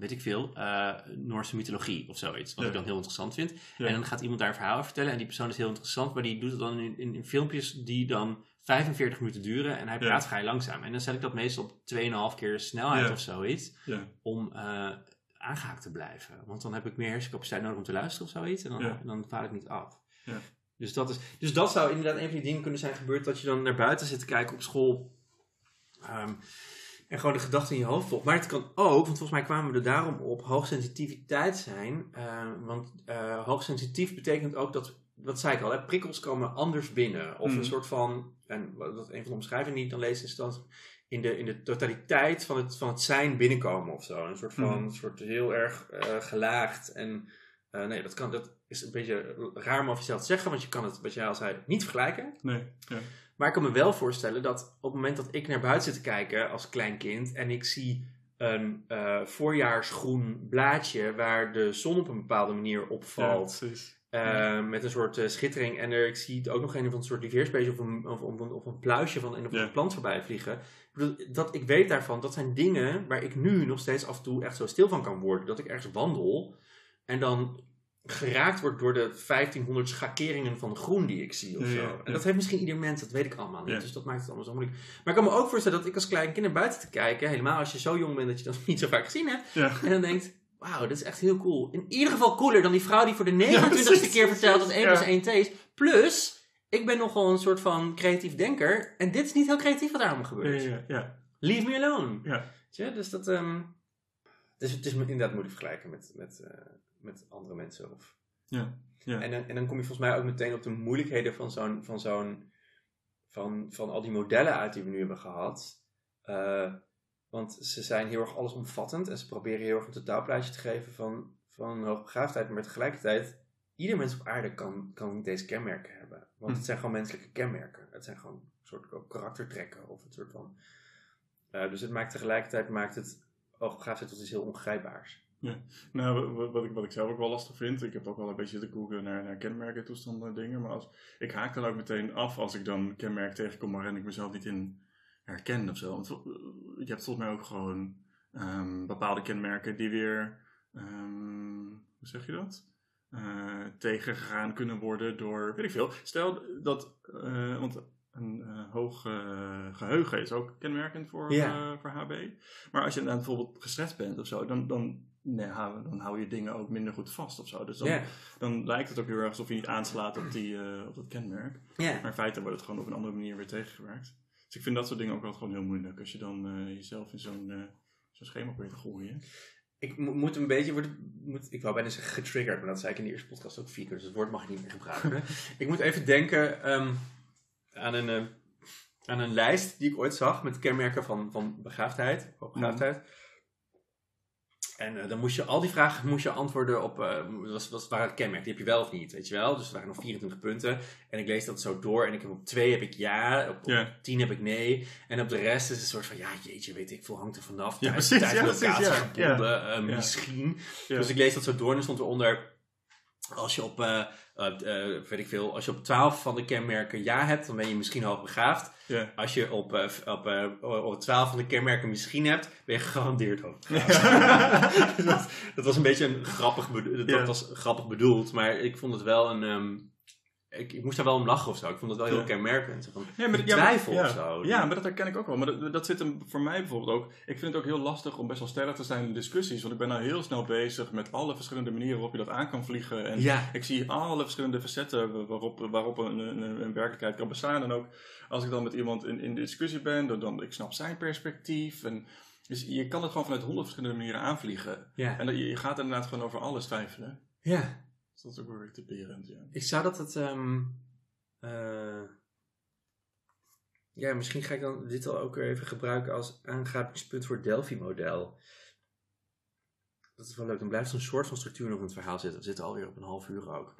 weet ik veel, eh, Noorse mythologie of zoiets. Wat Ja. ik dan heel interessant vind. Ja. En dan gaat iemand daar een verhaal over vertellen. En die persoon is heel interessant, maar die doet het dan in, in, in filmpjes die dan 45 minuten duren. En hij Ja. praat vrij langzaam. En dan zet ik dat meestal op 2,5 keer snelheid Ja. of zoiets. Ja. Om eh, aangehaakt te blijven. Want dan heb ik meer hersencapaciteit nodig om te luisteren of zoiets. En dan, Ja. dan vaar ik niet af. Ja. Dus, dat is, dus dat zou inderdaad een van die dingen kunnen zijn gebeurd. Dat je dan naar buiten zit te kijken op school. Ehm, en gewoon de gedachten in je hoofd volgt. Maar het kan ook, want volgens mij kwamen we er daarom op, hoogsensitiviteit zijn. Eh, want eh, hoogsensitief betekent ook dat, wat zei ik al, hè, prikkels komen anders binnen. Of een soort van, en wat een van de omschrijvingen die ik dan lees, is dat in de, in de totaliteit van het, van het zijn binnenkomen of zo. Een soort van, Mhm. een soort heel erg eh, gelaagd. En nee, dat, kan, dat is een beetje raar om over jezelf te zeggen, want je kan het, wat jij al zei, niet vergelijken. Nee. Ja. Maar ik kan me wel voorstellen dat op het moment dat ik naar buiten zit te kijken als klein kind en ik zie een eh, voorjaarsgroen blaadje waar de zon op een bepaalde manier Ja, opvalt. Eh, met een soort eh, schittering. En er, ik zie ook nog een of een soort liveerspecies of een, of, of een, of een pluisje van een of plant voorbij vliegen. Ik, bedoel, dat, ik weet daarvan, dat zijn dingen waar ik nu nog steeds af en toe echt zo stil van kan worden. Dat ik ergens wandel en dan geraakt word door de 1500 schakeringen van groen die ik zie of zo. ja, En dat heeft misschien ieder mens, dat weet ik allemaal niet. Ja. Dus dat maakt het allemaal zo moeilijk. Maar ik kan me ook voorstellen dat ik als klein kind naar buiten te kijken, helemaal als je zo jong bent dat je dat niet zo vaak gezien hebt, en dan denkt, wauw, dit is echt heel cool. In ieder geval cooler dan die vrouw die voor de 29ste precies, keer vertelt dat 1 plus Ja. 1 2 is. Plus, ik ben nogal een soort van creatief denker. En dit is niet heel creatief wat daar allemaal gebeurt. ja, ja. Leave me alone. Ja. Dus dat... ehm, dus het is inderdaad moeilijk vergelijken met, met, eh, met andere mensen. Of... Ja, ja. En, dan- en dan kom je volgens mij ook meteen op de moeilijkheden van zo'n... Van, zo'n van, van al die modellen uit die we nu hebben gehad. Eh, want ze zijn heel erg allesomvattend. En ze proberen heel erg een totaalplaatje te geven van, van hoogbegaafdheid. Maar tegelijkertijd... Ieder mens op aarde kan, kan deze kenmerken hebben. Want Hm. het zijn gewoon menselijke kenmerken. Het zijn gewoon een soort karaktertrekken. Of een soort van... eh, dus het maakt tegelijkertijd maakt het hoogbegaafdheid tot iets heel ongrijpbaars. Nou, wa- wa- wat ik, wat ik zelf ook wel lastig vind, ik heb ook wel een beetje zitten googlen naar, kenmerken, toestanden en dingen, maar als, ik haak dan ook meteen af als ik dan kenmerk tegenkom waarin ik mezelf niet in herken of zo. Want je hebt volgens mij ook gewoon ehm, bepaalde kenmerken die weer, ehm, hoe zeg je dat? Eh, tegengegaan kunnen worden door, weet ik veel. Stel dat, eh, want een eh, hoog eh, geheugen is ook kenmerkend voor, Ja. eh, voor HB. Maar als je dan bijvoorbeeld gestrest bent of zo, dan, dan, nee, dan hou je dingen ook minder goed vast of zo. Dus dan, Ja, dan lijkt het ook heel erg alsof je niet aanslaat op, die, op dat kenmerk. ja. Maar in feite wordt het gewoon op een andere manier weer tegengewerkt. Dus ik vind dat soort dingen ook wel gewoon heel moeilijk. Als je dan jezelf in zo'n zo'n schema probeert te gooien. Ik mo- moet een beetje worden. Moet, ik wou bijna zeggen getriggerd, maar dat zei ik in de eerste podcast ook vier keer, dus het woord mag ik niet meer gebruiken. ik moet even denken ehm, aan, een, eh, aan een lijst die ik ooit zag met kenmerken van, van begaafdheid, hoogbegaafdheid. En eh, dan moest je al die vragen moest je antwoorden op. eh wat, wat waren kenmerken? Die heb je wel of niet, weet je wel? Dus er waren nog 24 punten. En ik lees dat zo door. En ik heb op twee heb ik ja, op, op Ja. 10 heb ik nee. En op de rest is het een soort van ja, jeetje, weet ik veel, hangt er vanaf. Ja, Tijd- precies, tijd, ja, precies, ja. gebonden, misschien. Dus ik lees dat zo door en er stond eronder. Als je op, eh, eh, weet ik veel, als je op 12 van de kenmerken ja hebt, dan ben je misschien hoogbegaafd. Ja. Als je op, eh, op, eh, op 12 van de kenmerken misschien hebt, ben je gegarandeerd hoogbegaafd. Dat, dat was een beetje een grappig, dat was grappig bedoeld, maar ik vond het wel een. ehm, ik, ik moest daar wel om lachen of zo. Ik vond het wel heel kenmerkend. Zo Van, Ja, maar, ja, maar- twijfel ja, of zo. Ja, maar dat herken ik ook wel. Maar dat, dat zit hem voor mij bijvoorbeeld ook. Ik vind het ook heel lastig om best wel sterk te zijn in discussies. Want ik ben nou heel snel bezig met alle verschillende manieren waarop je dat aan kan vliegen. En Ja. ik zie alle verschillende facetten waarop, waarop een, een, een werkelijkheid kan bestaan. En ook als ik dan met iemand in, in discussie ben, dan, dan ik snap zijn perspectief. En, dus je kan het gewoon vanuit honderd verschillende manieren aanvliegen. Ja. En dat, je, je gaat inderdaad gewoon over alles twijfelen. ja. Dus dat is ook weer typerend, ja. Ik zou dat het. ehm, eh, ja, misschien ga ik dan dit al ook weer even gebruiken als aangrijpingspunt voor het Delphi-model. Dat is wel leuk. Dan blijft zo'n soort van structuur nog in het verhaal zitten. We zitten alweer op een half uur ook.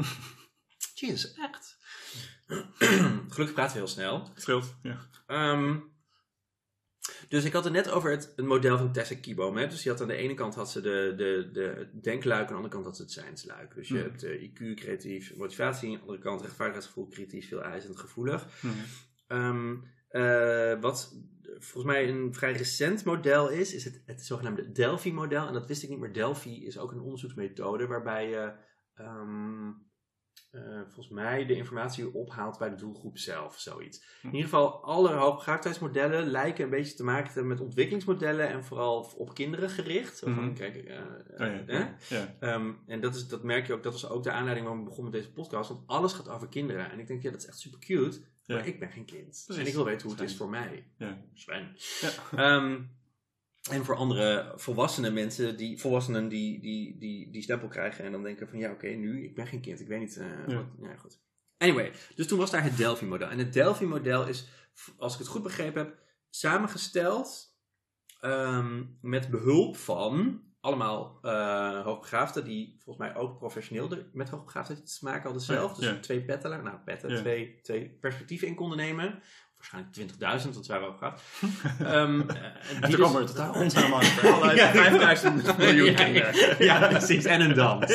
Jezus, echt. Gelukkig praten we heel snel. Het scheelt, ja. Ehm, dus ik had het net over het, het model van Tessa Kieboom. Hè? Dus die had aan de ene kant had ze de, de, de denkluik, aan de andere kant had ze het zijnsluik. Dus je Mhm. hebt eh, IQ, creatief, motivatie. Aan de andere kant rechtvaardigheidsgevoel, kritisch, veel eisend, gevoelig. Mhm. Ehm, eh, wat volgens mij een vrij recent model is, is het, het zogenaamde Delphi-model. En dat wist ik niet, maar Delphi is ook een onderzoeksmethode waarbij je ehm, eh, volgens mij de informatie ophaalt bij de doelgroep zelf, zoiets. Hm. In ieder geval, alle hoogbegaafdheidsmodellen lijken een beetje te maken te hebben met ontwikkelingsmodellen en vooral op kinderen gericht. Kijk, Oh, ja, ja. Ehm, en dat, is, dat merk je ook, dat was ook de aanleiding waarom we begonnen met deze podcast. Want alles gaat over kinderen. En ik denk, ja, dat is echt super cute. Ja. Maar ik ben geen kind. Precies. En ik wil weten hoe het is voor mij. Ja. Sven. Ja. En voor andere volwassene mensen, die, volwassenen die, die, die die stempel krijgen en dan denken van ja, oké, nu, ik ben geen kind, ik weet niet. eh, Ja. wat, ja, goed. Anyway, dus toen was daar het Delphi-model. En het Delphi-model is, als ik het goed begrepen heb, samengesteld ehm, met behulp van allemaal eh hoogbegaafden die volgens mij ook professioneel er met hoogbegaafdheid te maken hadden zelf. Dus Ja. twee pettelen, nou petten, Ja. twee, twee perspectieven in konden nemen. Waarschijnlijk 20.000, want ze waren hoogbegaafd. Ehm, eh, En die toen dus- kwam er totaal onsamenhangend verhaal uit. Ja. 5000 miljoen kinderen. ja, precies. En een dans.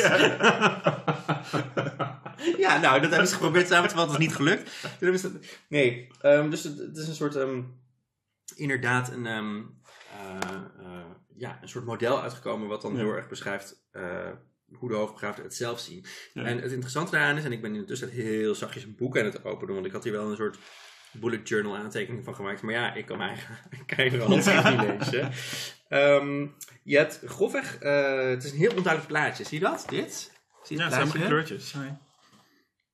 ja, nou, dat hebben ze geprobeerd samen te vatten, dat is niet gelukt. Toen hebben ze dat- nee, ehm, dus het, het is een soort, ehm, inderdaad, een, eh, eh, ja, een soort model uitgekomen wat dan Ja. heel erg beschrijft hoe de hoogbegaafden het zelf zien. Ja. En het interessante daaraan is, en ik ben intussen heel zachtjes een boek aan het openen, want ik had hier wel een soort bullet journal aantekening van gemaakt. Maar ja, ik kan mijn eigen, ik kan handschrift niet lezen. Ehm, je hebt grofweg, eh, het is een heel onduidelijk plaatje. Zie je dat? Dit? Zie je Ja, het samen plaatje? kleurtjes. Sorry.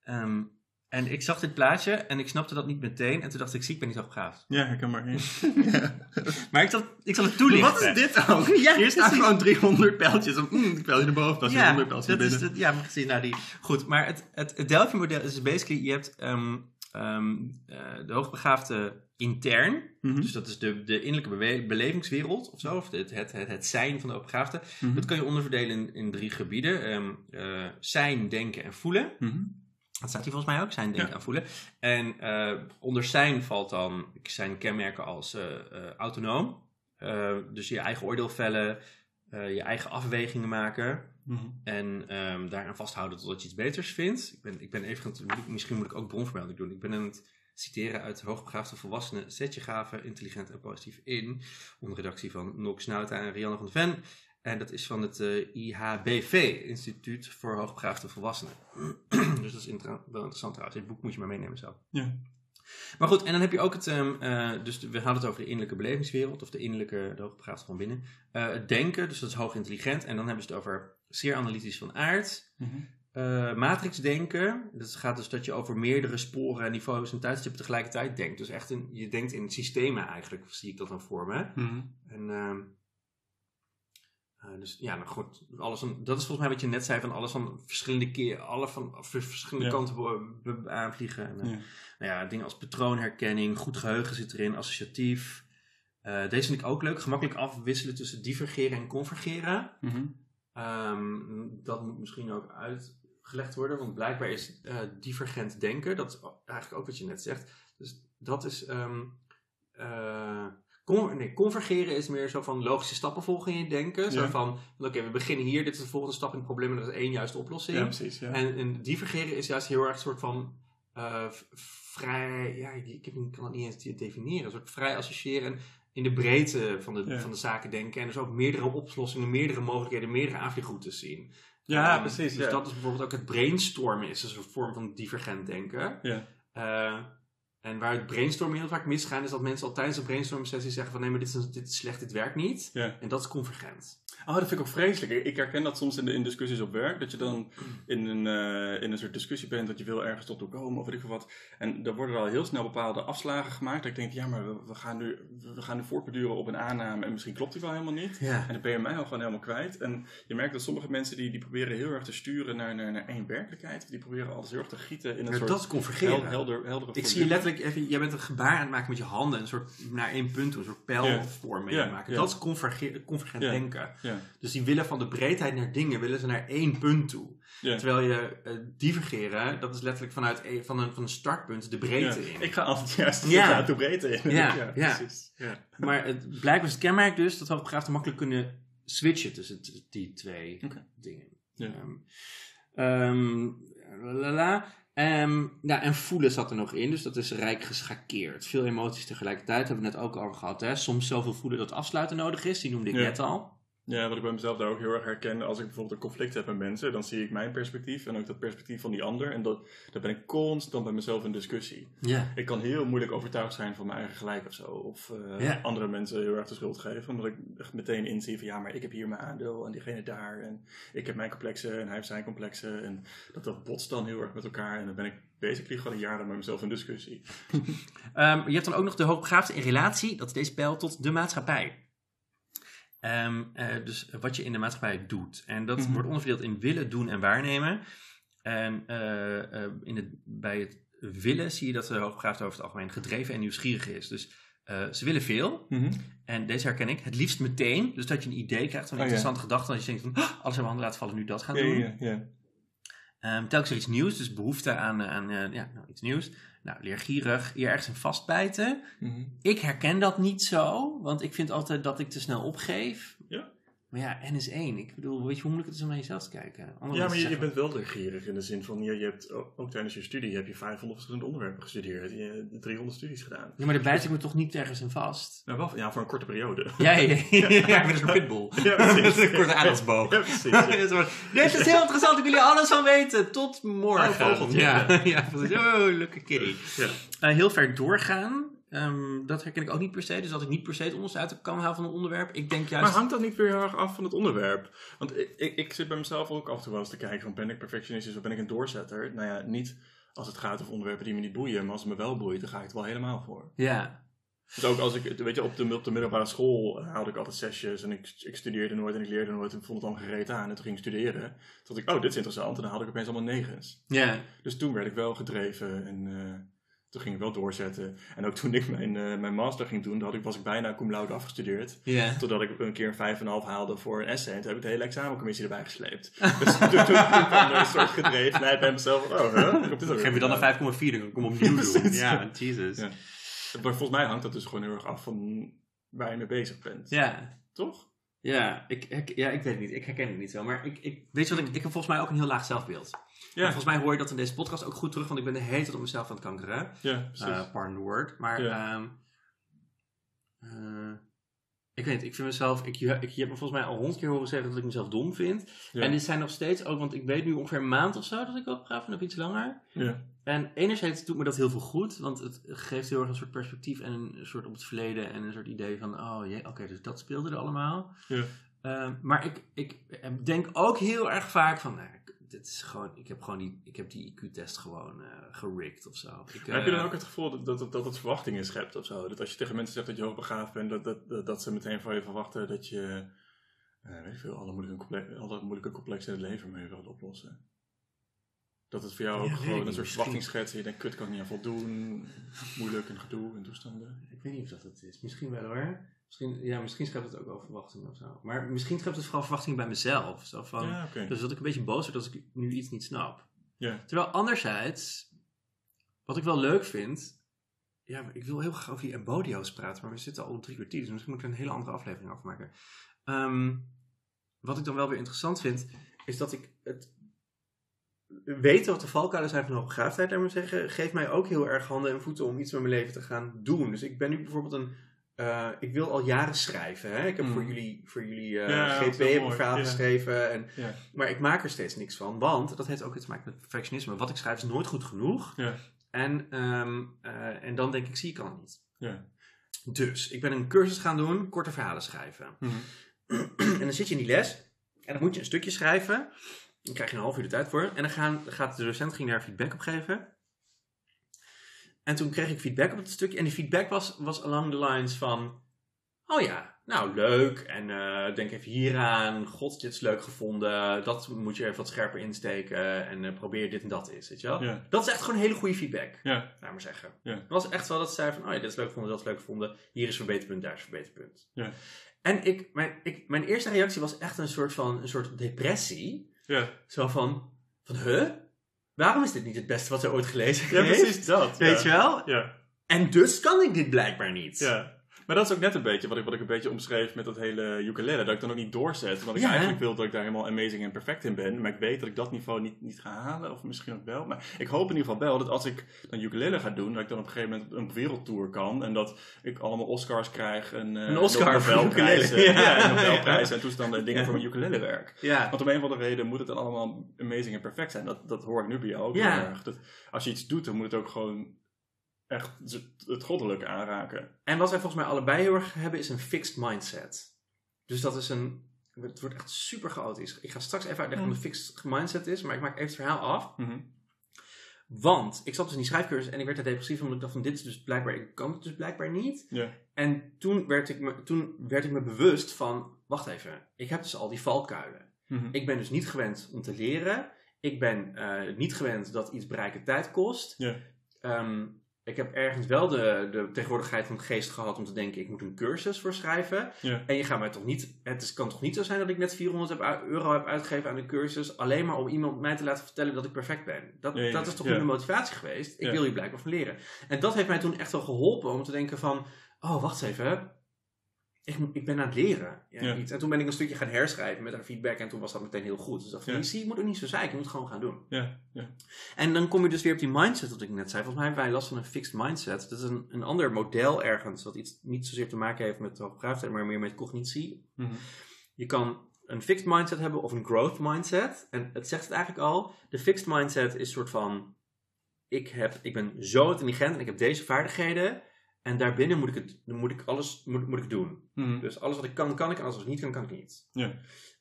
Ehm, en ik zag dit plaatje en ik snapte dat niet meteen. En toen dacht ik, zie, ik ben niet hoogbegaafd. Ja, herkenbaar. Ja. Maar ik zal, ik zal het toelichten. Wat is dit ook? Ja, Hier staan gewoon 300 pijltjes. Mm, die pijltje erboven, ja, 100 pijltjes is binnen. het, ja, maar precies. Nou, die, goed, maar het, het, het Delphi-model is basically, je hebt ehm, ehm, eh, de hoogbegaafde intern. Mhm. Dus dat is de, de innerlijke belevingswereld of zo, of het, het, het, het zijn van de hoogbegaafde. Mhm. Dat kan je onderverdelen in, in drie gebieden. Ehm, eh, zijn, denken en voelen. Mhm. Dat staat hier volgens mij ook, zijn, denken Ja. en voelen. En eh, onder zijn valt dan zijn kenmerken als autonoom. Dus je eigen oordeel vellen, je eigen afwegingen maken. Mhm. En ehm, daaraan vasthouden totdat je iets beters vindt. Ik ben, ik ben even, misschien moet ik ook bronvermelding doen. Ik ben aan het citeren uit Hoogbegaafde Volwassenen. Zet je gave, intelligent en positief in. Onder redactie van Nox Nauta en Rianne van de Ven. En dat is van het eh, IHBV, Instituut voor Hoogbegaafde Volwassenen. dus dat is inter- wel interessant trouwens. Dit boek moet je maar meenemen zelf. Ja. Maar goed, en dan heb je ook het, ehm, eh, dus we hadden het over de innerlijke belevingswereld, of de innerlijke, de hoogbegaafde van binnen. Eh, het denken, dus dat is hoog intelligent. En dan hebben ze het over zeer analytisch van aard. Mhm. Eh, matrixdenken, dat gaat dus dat je over meerdere sporen, niveaus en tijdstippen tegelijkertijd denkt. Dus echt, in, je denkt in systemen eigenlijk, zie ik dat dan voor me. Mhm. En, ehm, eh, dus ja, nou goed, alles van, dat is volgens mij wat je net zei, van alles van verschillende keer, alle van vers- verschillende Ja. kanten aanvliegen. En, eh, Ja. nou ja, dingen als patroonherkenning, goed geheugen zit erin, associatief. Eh, deze vind ik ook leuk, gemakkelijk afwisselen tussen divergeren en convergeren. Mhm. Ehm, dat moet misschien ook uitgelegd worden, want blijkbaar is eh, divergent denken, dat is eigenlijk ook wat je net zegt. Dus dat is. ehm, eh, con- nee, convergeren is meer zo van logische stappen volgen in je denken. Zo van: oké, we beginnen hier, dit is de volgende stap in het probleem en dat is één juiste oplossing. Ja, precies. Ja. En, en divergeren is juist heel erg een soort van eh, vrij, ja, ik, ik kan het niet eens definiëren, een soort vrij associëren in de breedte van de, Ja. van de zaken denken. En dus ook meerdere oplossingen, meerdere mogelijkheden, meerdere aanvliegroutes zien. ja, Ehm, precies. Dus ja. dat is bijvoorbeeld ook het brainstormen, is dus een vorm van divergent denken. Ja. Eh, en waar het brainstormen heel vaak misgaan, is dat mensen al tijdens een brainstorming sessie zeggen van nee, maar dit is, dit is slecht, dit werkt niet. Ja. En dat is convergent. Oh, dat vind ik ook vreselijk. Ik herken dat soms in, de, in discussies op werk. Dat je dan in een, eh, in een soort discussie bent dat je wil ergens tot komen of weet ik veel wat. En er worden al heel snel bepaalde afslagen gemaakt. Dat ik denk, ja, maar we, we gaan nu, we gaan nu voortbeduren op een aanname en misschien klopt die wel helemaal niet. Ja. En dan ben je mij al gewoon helemaal kwijt. En je merkt dat sommige mensen die, die proberen heel erg te sturen naar, naar, naar één werkelijkheid. Die proberen alles heel erg te gieten in een soort dat is convergeren. hel- helder, heldere Ik zie je letterlijk even, jij bent een gebaar aan het maken met je handen, een soort naar één punt toe, een soort pijlvorm mee Ja, maken. Dat is converge- convergent denken. Dus die willen van de breedheid naar dingen, willen ze naar één punt toe. Terwijl je eh, divergeren, dat is letterlijk vanuit een, van, een, van een startpunt de breedte in. Ik ga altijd juist Ja. de breedte in. Ja, precies. Ja. Maar het, blijkbaar is het kenmerk dus dat hoogbegaafden makkelijk kunnen switchen tussen die twee dingen. Ehm, ehm, lalala. Ehm, ja, en voelen zat er nog in, dus dat is rijk geschakeerd. Veel emoties tegelijkertijd, hebben we het net ook over gehad. Hè? Soms zoveel voelen dat afsluiten nodig is, die noemde ik Ja. net al. Ja, wat ik bij mezelf daar ook heel erg herken, als ik bijvoorbeeld een conflict heb met mensen, dan zie ik mijn perspectief en ook dat perspectief van die ander. En dat, daar ben ik constant bij mezelf in discussie. Ja. Ik kan heel moeilijk overtuigd zijn van mijn eigen gelijk of zo. Of eh, Ja. andere mensen heel erg de schuld geven. Omdat ik echt meteen inzie van ja, maar ik heb hier mijn aandeel en diegene daar. En ik heb mijn complexen en hij heeft zijn complexen. En dat, dat botst dan heel erg met elkaar. En dan ben ik basically gewoon een jaar lang met mezelf in discussie. Ehm, je hebt dan ook nog de hoogbegaafde in relatie, dat is deze pijl, tot de maatschappij. Ehm, eh, dus wat je in de maatschappij doet. En dat Mhm. wordt onderverdeeld in willen, doen en waarnemen. En eh, eh, in het, bij het willen zie je dat de hoogbegaafde over het algemeen gedreven en nieuwsgierig is. Dus ze willen veel. En deze herken ik. Het liefst meteen. Dus dat je een idee krijgt van een Oh, ja. interessante gedachte. Dat je denkt van, "Ah, alles in mijn handen laten vallen, nu dat gaan Ja, doen. ja, ja. Ehm, telkens weer iets nieuws, dus behoefte aan, aan ja, nou, iets nieuws. Nou, leergierig, hier ergens in vastbijten. Mhm. Ik herken dat niet zo, want ik vind altijd dat ik te snel opgeef. Ja. Maar ja, N is één. Ik bedoel, weet je hoe moeilijk het is om naar jezelf te kijken? Andere Ja, maar je, bent wel leergierig in de zin van, je, je hebt ook, ook tijdens je studie heb je 500 verschillende onderwerpen gestudeerd. Je hebt 300 studies gedaan. Ja, maar daar bijt ik me toch niet ergens in vast? Nou, wel, ja, voor een korte periode. Ja, ja, ja, ja, met een pitbull. Ja, precies. Een korte aandagsboog. Ja, precies. ja. Dit is heel interessant, ik wil hier alles van weten. Tot morgen. Oh, vogeltje. Ja, Ja. ja, precies. Oh, leuke kitty. Ja. Eh, heel ver doorgaan, ehm, dat herken ik ook niet per se. Dus dat ik niet per se het onderste uit kan halen van een onderwerp. Ik denk juist... Maar hangt dat niet weer heel erg af van het onderwerp? Want ik, ik, ik zit bij mezelf ook af en toe wel eens te kijken van ben ik perfectionistisch of ben ik een doorzetter? Nou ja, niet als het gaat over onderwerpen die me niet boeien, maar als het me wel boeit, dan ga ik het wel helemaal voor. Ja, Dus ook als ik, weet je, op de, op de middelbare school haalde ik altijd zesjes en ik, ik studeerde nooit en ik leerde nooit en vond het dan gereed aan. En toen ging ik studeren. Toen dacht ik, oh, dit is interessant. En dan had ik opeens allemaal negens. ja. Dus toen werd ik wel gedreven en eh, toen ging ik wel doorzetten. En ook toen ik mijn, eh, mijn master ging doen, had ik, was ik bijna cum laude afgestudeerd. Totdat ik een keer een 5,5 haalde voor een essay. En toen heb ik de hele examencommissie erbij gesleept. dus toen, toen, kwam er een soort gedrevenheid bij mezelf. van, Oh, huh? Dit Geef je dan een 5,4, dan kom ik opnieuw doen. Ja, Jesus. Ja. Maar volgens mij hangt dat dus gewoon heel erg af van waar je mee bezig bent. Ja. Toch? Ja, ik, ik, ja, ik weet het niet. Ik herken het niet zo. Maar ik, ik, weet je wat, ik, ik heb volgens mij ook een heel laag zelfbeeld. En volgens mij hoor je dat in deze podcast ook goed terug, want ik ben de hele tijd op mezelf aan het kankeren. ja precies. Uh, pardon the word. Maar Ja. ehm, eh, ik weet niet, ik vind mezelf, ik, je, ik, je hebt me volgens mij al honderd keer horen zeggen dat ik mezelf dom vind. ja. En dit zijn nog steeds ook, want ik weet nu ongeveer een maand of zo dat ik opga, of iets langer. ja. En enerzijds doet me dat heel veel goed, want het geeft heel erg een soort perspectief en een soort op het verleden en een soort idee van, oh jee, oké, dus dat speelde er allemaal. Ja. Ehm, maar ik, ik denk ook heel erg vaak van, nou, dit is gewoon, ik heb gewoon die, ik heb die IQ-test gewoon eh gerikt of zo. Ik, Maar heb je dan eh, ook het gevoel dat, dat, dat, dat het verwachtingen schept of zo? Dat als je tegen mensen zegt dat je hoogbegaafd bent, dat, dat, dat, dat ze meteen van je verwachten dat je, eh, weet ik veel, alle moeilijke, alle moeilijke complexen in het leven mee wilt oplossen? Dat het voor jou ook gewoon een soort misschien. verwachtingsschets en je denkt, kut, kan ik niet aan voldoen, moeilijk en gedoe en toestanden. Ik weet niet of dat het is. Misschien wel hoor. Misschien, ja, misschien schept het ook wel verwachtingen of zo. Maar misschien schept het vooral verwachtingen bij mezelf. Zo van, ja. Dus dat ik een beetje boos word als ik nu iets niet snap. Ja. Terwijl anderzijds, wat ik wel leuk vind... Ja, ik wil heel graag over die embodio's praten, maar we zitten al op drie kwartier, dus misschien moet ik er een hele andere aflevering over maken. Ehm, wat ik dan wel weer interessant vind, is dat ik het weten wat de valkuilen zijn van hoogbegaafdheid, laat maar zeggen, geeft mij ook heel erg handen en voeten om iets met mijn leven te gaan doen. Dus ik ben nu bijvoorbeeld een, eh, ik wil al jaren schrijven. Hè? Ik heb Mm. voor jullie, voor jullie eh, Ja, GP heb een verhaal ja. geschreven en Ja. maar ik maak er steeds niks van, want dat heeft ook iets te maken met perfectionisme. Wat ik schrijf is nooit goed genoeg. Ja. En, ehm, eh, en dan denk ik, zie ik het niet. Ja. Dus ik ben een cursus gaan doen, korte verhalen schrijven. Mhm. en dan zit je in die les en dan moet je een stukje schrijven. Dan krijg je een half uur de tijd voor. En dan gaan, gaat de docent ging daar feedback op geven. En toen kreeg ik feedback op het stukje. En die feedback was, was along the lines van... Oh ja, nou leuk. En eh, denk even hieraan. God, dit is leuk gevonden. Dat moet je even wat scherper insteken. En eh, probeer dit en dat eens, weet je wel. Ja. Dat is echt gewoon hele goede feedback. Ja. Laat maar zeggen. Ja. Het was echt wel dat ze zei van... Oh ja, dit is leuk gevonden, dat is leuk gevonden. Hier is verbeterpunt, daar is verbeterpunt. Ja. En ik, mijn, ik, mijn eerste reactie was echt een soort van... Een soort depressie. Ja. Zo van... Van, huh? Waarom is dit niet het beste wat ze ooit gelezen ja, heeft? precies dat. Weet ja. je wel? Ja. En dus kan ik dit blijkbaar niet. Ja. Maar dat is ook net een beetje wat ik, wat ik een beetje omschreef met dat hele ukulele. Dat ik dan ook niet doorzet. Want ik Ja. eigenlijk wil dat ik daar helemaal amazing en perfect in ben. Maar ik weet dat ik dat niveau niet, niet ga halen. Of misschien ook wel. Maar ik hoop in ieder geval wel dat als ik dan ukulele ga doen. Dat ik dan op een gegeven moment een wereldtour kan. En dat ik allemaal Oscars krijg. En, eh, Een Oscar voor Nobelprijzen. Ja, Ja. en Nobelprijzen en toestanden en dingen voor mijn ukulele werk. Ja. Want om een of andere reden moet het dan allemaal amazing en perfect zijn. Dat, dat hoor ik nu bij jou ook Ja. heel erg. Dat als je iets doet, dan moet het ook gewoon echt het- goddelijke aanraken. En wat wij volgens mij allebei heel erg hebben is een fixed mindset. Dus dat is een... Het wordt echt super chaotisch. Ik ga straks even uitleggen wat een fixed mindset is. Maar ik maak even het verhaal af. Mhm. Want ik zat dus in die schrijfcursus en ik werd er depressief. Omdat ik dacht van dit is dus blijkbaar... Ik kan het dus blijkbaar niet. En toen werd ik me, toen werd ik me bewust van... Wacht even. Ik heb dus al die valkuilen. Mhm. Ik ben dus niet gewend om te leren. Ik ben eh, niet gewend dat iets bereiken tijd kost. Ehm, ik heb ergens wel de, de tegenwoordigheid van geest gehad om te denken: ik moet een cursus voor schrijven. Ja. En je gaat mij toch niet. Het is, kan toch niet zo zijn dat ik net 400 heb u- euro heb uitgegeven aan een cursus. alleen maar om iemand mij te laten vertellen dat ik perfect ben. Dat, dat is toch ja. mijn motivatie geweest? Ik Ja. wil hier blijkbaar van leren. En dat heeft mij toen echt wel geholpen om te denken: van... Oh, wacht even. Ik, ik ben aan het leren. Ja, Ja. iets. En toen ben ik een stukje gaan herschrijven met haar feedback. En toen was dat meteen heel goed. Dus ik dacht van, Ja. zie, je moet ook niet zo zeiken. Je moet het gewoon gaan doen. Ja, ja. En dan kom je dus weer op die mindset wat ik net zei. Volgens mij hebben wij last van een fixed mindset. Dat is een, een ander model ergens. Wat iets niet zozeer te maken heeft met hoogbegaafdheid, maar meer met cognitie. Mhm. Je kan een fixed mindset hebben of een growth mindset. En het zegt het eigenlijk al. De fixed mindset is een soort van... Ik, heb, ik ben zo intelligent en ik heb deze vaardigheden. En daarbinnen moet ik, het, moet ik alles moet, moet ik doen. Mhm. Dus alles wat ik kan, kan ik. En alles wat ik niet kan, kan ik niet. Ja.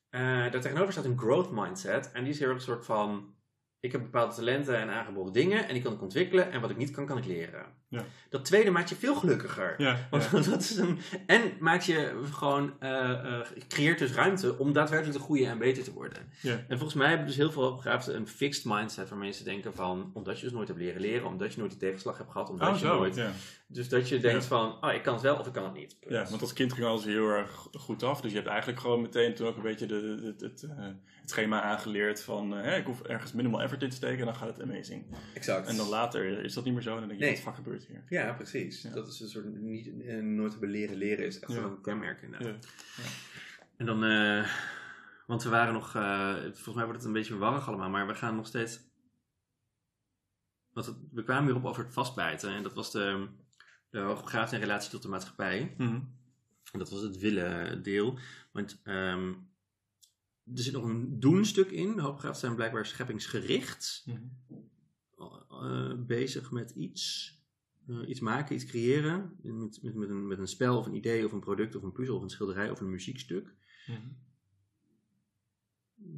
Eh daartegenover staat een growth mindset. En die is heel erg een soort van... Ik heb bepaalde talenten en aangeboren dingen. En die kan ik ontwikkelen. En wat ik niet kan, kan ik leren. Ja. Dat tweede maakt je veel gelukkiger. Ja, Want ja. dat is een, en maakt je gewoon, eh, eh, creëert dus ruimte om daadwerkelijk te groeien en beter te worden. Ja. En volgens mij hebben dus heel veel hoogbegaafden een fixed mindset waarmee ze denken van, omdat je dus nooit hebt leren leren, omdat je nooit die tegenslag hebt gehad, omdat Oh, je zo. nooit, Ja. dus dat je denkt van, oh ik kan het wel of ik kan het niet. ja, want als kind ging alles heel erg goed af. Dus je hebt eigenlijk gewoon meteen toen ook een beetje de, de- het, het, eh, het schema aangeleerd van... hè, ik hoef ergens minimal effort in te steken en dan gaat het amazing. Exact. En dan later is dat niet meer zo en dan denk je, Nee. wat fuck gebeurt hier? Ja, precies. Ja. Dat is een soort niet, eh, nooit hebben leren leren is echt Ja. wel een kenmerk inderdaad. Ja. En dan, eh, want we waren nog, eh, volgens mij wordt het een beetje warrig allemaal, maar we gaan nog steeds. Want het- we kwamen weer op over het vastbijten en dat was de, de in relatie tot de maatschappij. Mhm. En dat was het willen deel. Want ehm, er zit nog een doen stuk in. De hoogbegaafden zijn blijkbaar scheppingsgericht. Mhm. eh, bezig met iets. Eh, iets maken, iets creëren. Met, met, met, een, met een spel of een idee of een product of een puzzel of een schilderij of een muziekstuk. Mhm.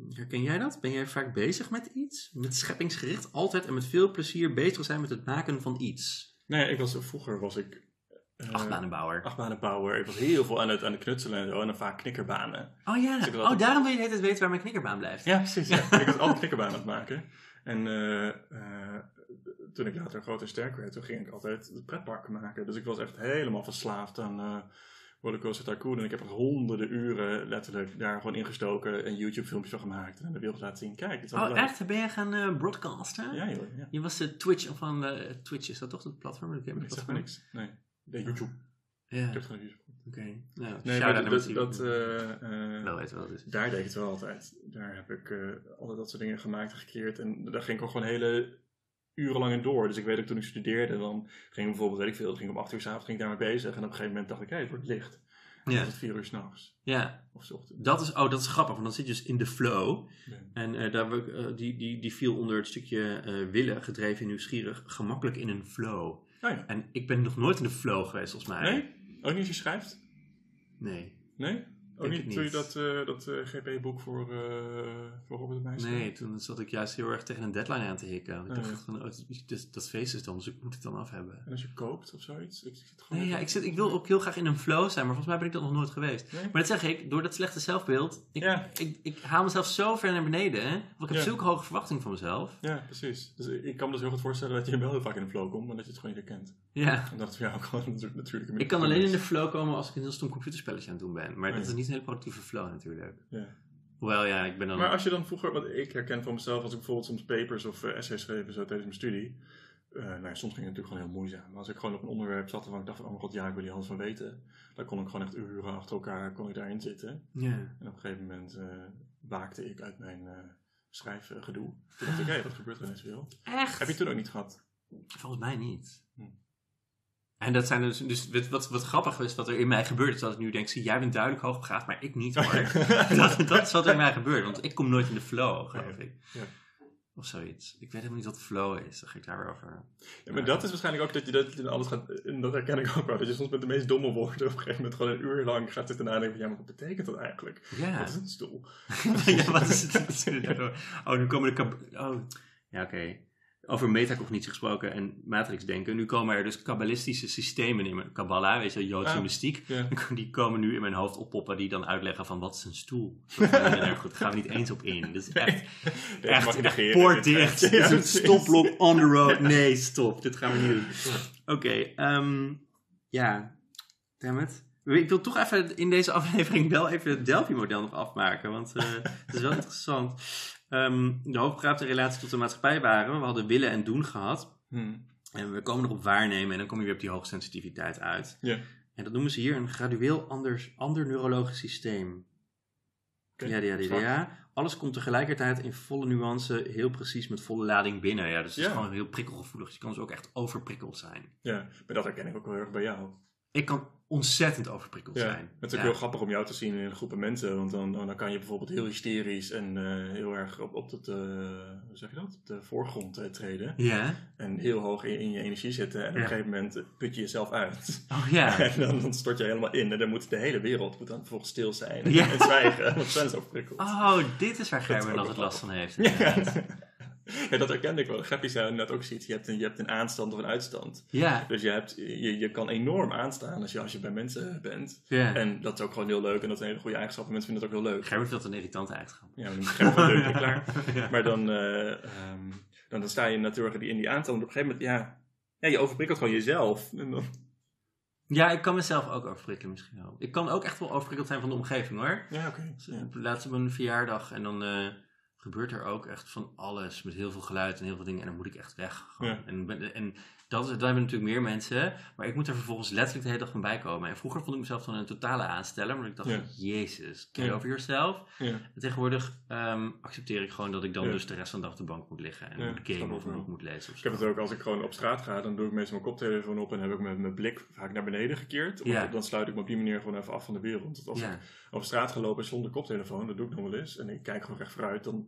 Herken jij dat? Ben jij vaak bezig met iets? Met scheppingsgericht altijd en met veel plezier bezig zijn met het maken van iets? Nee, ik was, vroeger was ik... eh, Achtbanenbouwer. achtbanenbouwer. Ik was heel veel aan het, aan het knutselen en zo. En dan vaak knikkerbanen. Oh ja, Dus oh, altijd- daarom wil je tijd weten waar mijn knikkerbaan blijft. Ja, precies. Ja. ik was altijd knikkerbanen aan het maken. En eh, eh, toen ik later groot en sterk werd, toen ging ik altijd pretparken maken. Dus ik was echt helemaal verslaafd aan eh Rollercoaster Tycoon. En ik heb er honderden uren letterlijk daar gewoon ingestoken en YouTube filmpjes van gemaakt. En de wereld laten zien. Kijk, het is Oh leuk. echt? Ben jij gaan eh, broadcasten? Ja, joh. Ja. Je was de Twitch van uh, Twitch, is dat toch het platform? Ik, Ik zeg maar niks. Nee. Nee, YouTube. Ja, Ik heb oké. geen YouTube. Nou, Nee, maar dat, dat, eh, eh, wel wel dus. Daar deed ik het wel altijd. Daar heb ik eh, altijd dat soort dingen gemaakt en gecreëerd. En daar ging ik ook gewoon hele urenlang in door. Dus ik weet ook toen ik studeerde, dan ging ik bijvoorbeeld, weet ik veel, ging om acht uur s'avonds ging ik daarmee bezig. En op een gegeven moment dacht ik, hé, het wordt licht. Ja, het vier uur s'nachts. ja. Of 's ochtends. Dat is, oh, dat is grappig, want dan zit je dus in de flow. Ja. En eh, daar, eh, die, die, die viel onder het stukje eh, willen, gedreven en nieuwsgierig, gemakkelijk in een flow. Oh ja. En ik ben nog nooit in de flow geweest, volgens mij. Nee? Ook niet als je schrijft? Nee. Nee? Ook niet toen je dat, eh, dat eh, GP-boek voor, eh voor Robert Meijs Nee, toen zat ik juist heel erg tegen een deadline aan te hikken. Ik Oh, dacht van, oh, dat, dat feest is dan, dus ik moet het dan af hebben. En als je koopt of zoiets? Ik zit gewoon Nee, ja, ik, zit, ik wil ook heel graag in een flow zijn, maar volgens mij ben ik dat nog nooit geweest. Nee? Maar dat zeg ik, door dat slechte zelfbeeld, ik, Ja. ik, ik haal mezelf zo ver naar beneden. Hè? Of ik heb Ja. zulke hoge verwachtingen van mezelf. Ja, precies. Dus ik kan me dus heel goed voorstellen dat je wel heel vaak in de flow komt, maar dat je het gewoon niet herkent. Ja. En dat het voor jou ook gewoon natuurlijk natuurlijk Ik kan alleen in de flow komen als ik een heel stom computerspelletje aan het doen ben. Maar Oh, dat is niet een hele productieve flow natuurlijk. Ja. Hoewel, ja, ik ben dan... Maar als je dan vroeger, wat ik herken van mezelf, als ik bijvoorbeeld soms papers of eh, essays schreef zo tijdens mijn studie. eh, nou ja, soms ging het natuurlijk gewoon heel moeizaam. Maar als ik gewoon op een onderwerp zat waarvan ik dacht van, oh mijn god, ja, ik wil hier alles van weten. Dan kon ik gewoon echt uren achter elkaar kon ik daarin zitten. Ja. En op een gegeven moment eh waakte ik uit mijn schrijfgedoe. Toen dacht ik, hé, wat gebeurt er in deze wereld? Echt? Heb je toen ook niet gehad? Volgens mij niet. Hm. En dat zijn dus, dus wat, wat, grappig is wat er in mij gebeurt, is dat ik nu denk, zie, jij bent duidelijk hoogbegaafd, maar ik niet hoor. dat, dat is wat er in mij gebeurt, want ik kom nooit in de flow, geloof ik. Ja. Of zoiets. Ik weet helemaal niet wat flow is, dan ga ik daar weer over. Ja, maar dat is waarschijnlijk ook dat je dat in alles gaat. En dat herken ik ook wel. Dat je soms met de meest domme woorden op een gegeven moment gewoon een uur lang gaat zitten nadenken. van, Ja, maar wat betekent dat eigenlijk? Ja. Wat is een stoel? ja, wat is het? Oh, nu komen de... Oh, ja, oké. Over metacognitie gesproken en matrixdenken. Nu komen er dus kabbalistische systemen in. mijn- Kabbalah, weet je, Joodse Ah, mystiek. Die komen nu in mijn hoofd oppoppen die dan uitleggen van wat is een stoel. Dat daar gaan we niet eens op in. Dat is echt, mag echt, echt. Ja, Dit is een on the road. Nee, stop. Dit gaan we niet doen. Oké, ehm, ja. Damn it. Ik wil toch even in deze aflevering wel even het Delphi-model nog afmaken, want eh, het is wel interessant. Ehm, de hoogbegaafde relatie tot de maatschappij waren, we hadden willen en doen gehad. Hmm. En we komen erop waarnemen en dan kom je weer op die hoogsensitiviteit uit. Ja. En dat noemen ze hier een gradueel anders, ander neurologisch systeem. Ja, ja, ja, ja. Alles komt tegelijkertijd in volle nuance, heel precies met volle lading binnen. Ja, dus het is gewoon heel prikkelgevoelig. Je kan dus ook echt overprikkeld zijn. Ja, maar dat herken ik ook wel heel erg bij jou. Ik kan ontzettend overprikkeld Ja, zijn. het is ook Ja. heel grappig om jou te zien in groepen mensen. Want dan, dan kan je bijvoorbeeld heel hysterisch en eh, heel erg op, op het, eh, hoe zeg je dat? Op de voorgrond eh, treden. Ja? En heel hoog in, in je energie zitten. En op een gegeven moment put je jezelf uit. Oh ja. En dan, dan stort je helemaal in. En dan moet de hele wereld moet dan vervolgens stil zijn. En, zwijgen. Want zijn zo prikkeld. Oh, dit is waar Gerben altijd wel last van heeft. Ja. ja, dat herkende ik wel. Grappig zijn net ook zoiets. Je hebt, een, je hebt een aanstand of een uitstand. Ja. Dus je, hebt, je, je kan enorm aanstaan als je, als je bij mensen bent. ja. En dat is ook gewoon heel leuk. En dat is een hele goede eigenschap. En mensen vinden het ook heel leuk. Gerben vindt dat een irritante eigenschap. Ja, begrijp ik wel leuk klaar. Ja. Maar dan, eh, ehm, dan, dan sta je natuurlijk in die aantal. En op een gegeven moment, ja, ja, je overprikkelt gewoon jezelf. En dan, Ja, ik kan mezelf ook overprikkelen misschien wel. Ik kan ook echt wel overprikkeld zijn van de omgeving hoor. ja, oké. Dus, eh, Laatst op een verjaardag en dan eh, gebeurt er ook echt van alles met heel veel geluid en heel veel dingen. En dan moet ik echt weg. Ja. En, en dat, is, dat hebben natuurlijk meer mensen. Maar ik moet er vervolgens letterlijk de hele dag van bij komen. En vroeger vond ik mezelf dan een totale aansteller. Maar ik dacht, Ja. jezus, get Ja. over yourself. Ja. En tegenwoordig ehm, accepteer ik gewoon dat ik dan dus de rest van de dag op de bank moet liggen. En moet gamen ik of een boek moet lezen Ik heb het ook als ik gewoon op straat ga, dan doe ik meestal mijn koptelefoon op en heb ik mijn, mijn blik vaak naar beneden gekeerd. Of. Dan sluit ik me op die manier gewoon even af van de wereld. Want als ik over straat ga lopen zonder koptelefoon, dat doe ik nog wel eens, en ik kijk gewoon recht vooruit, dan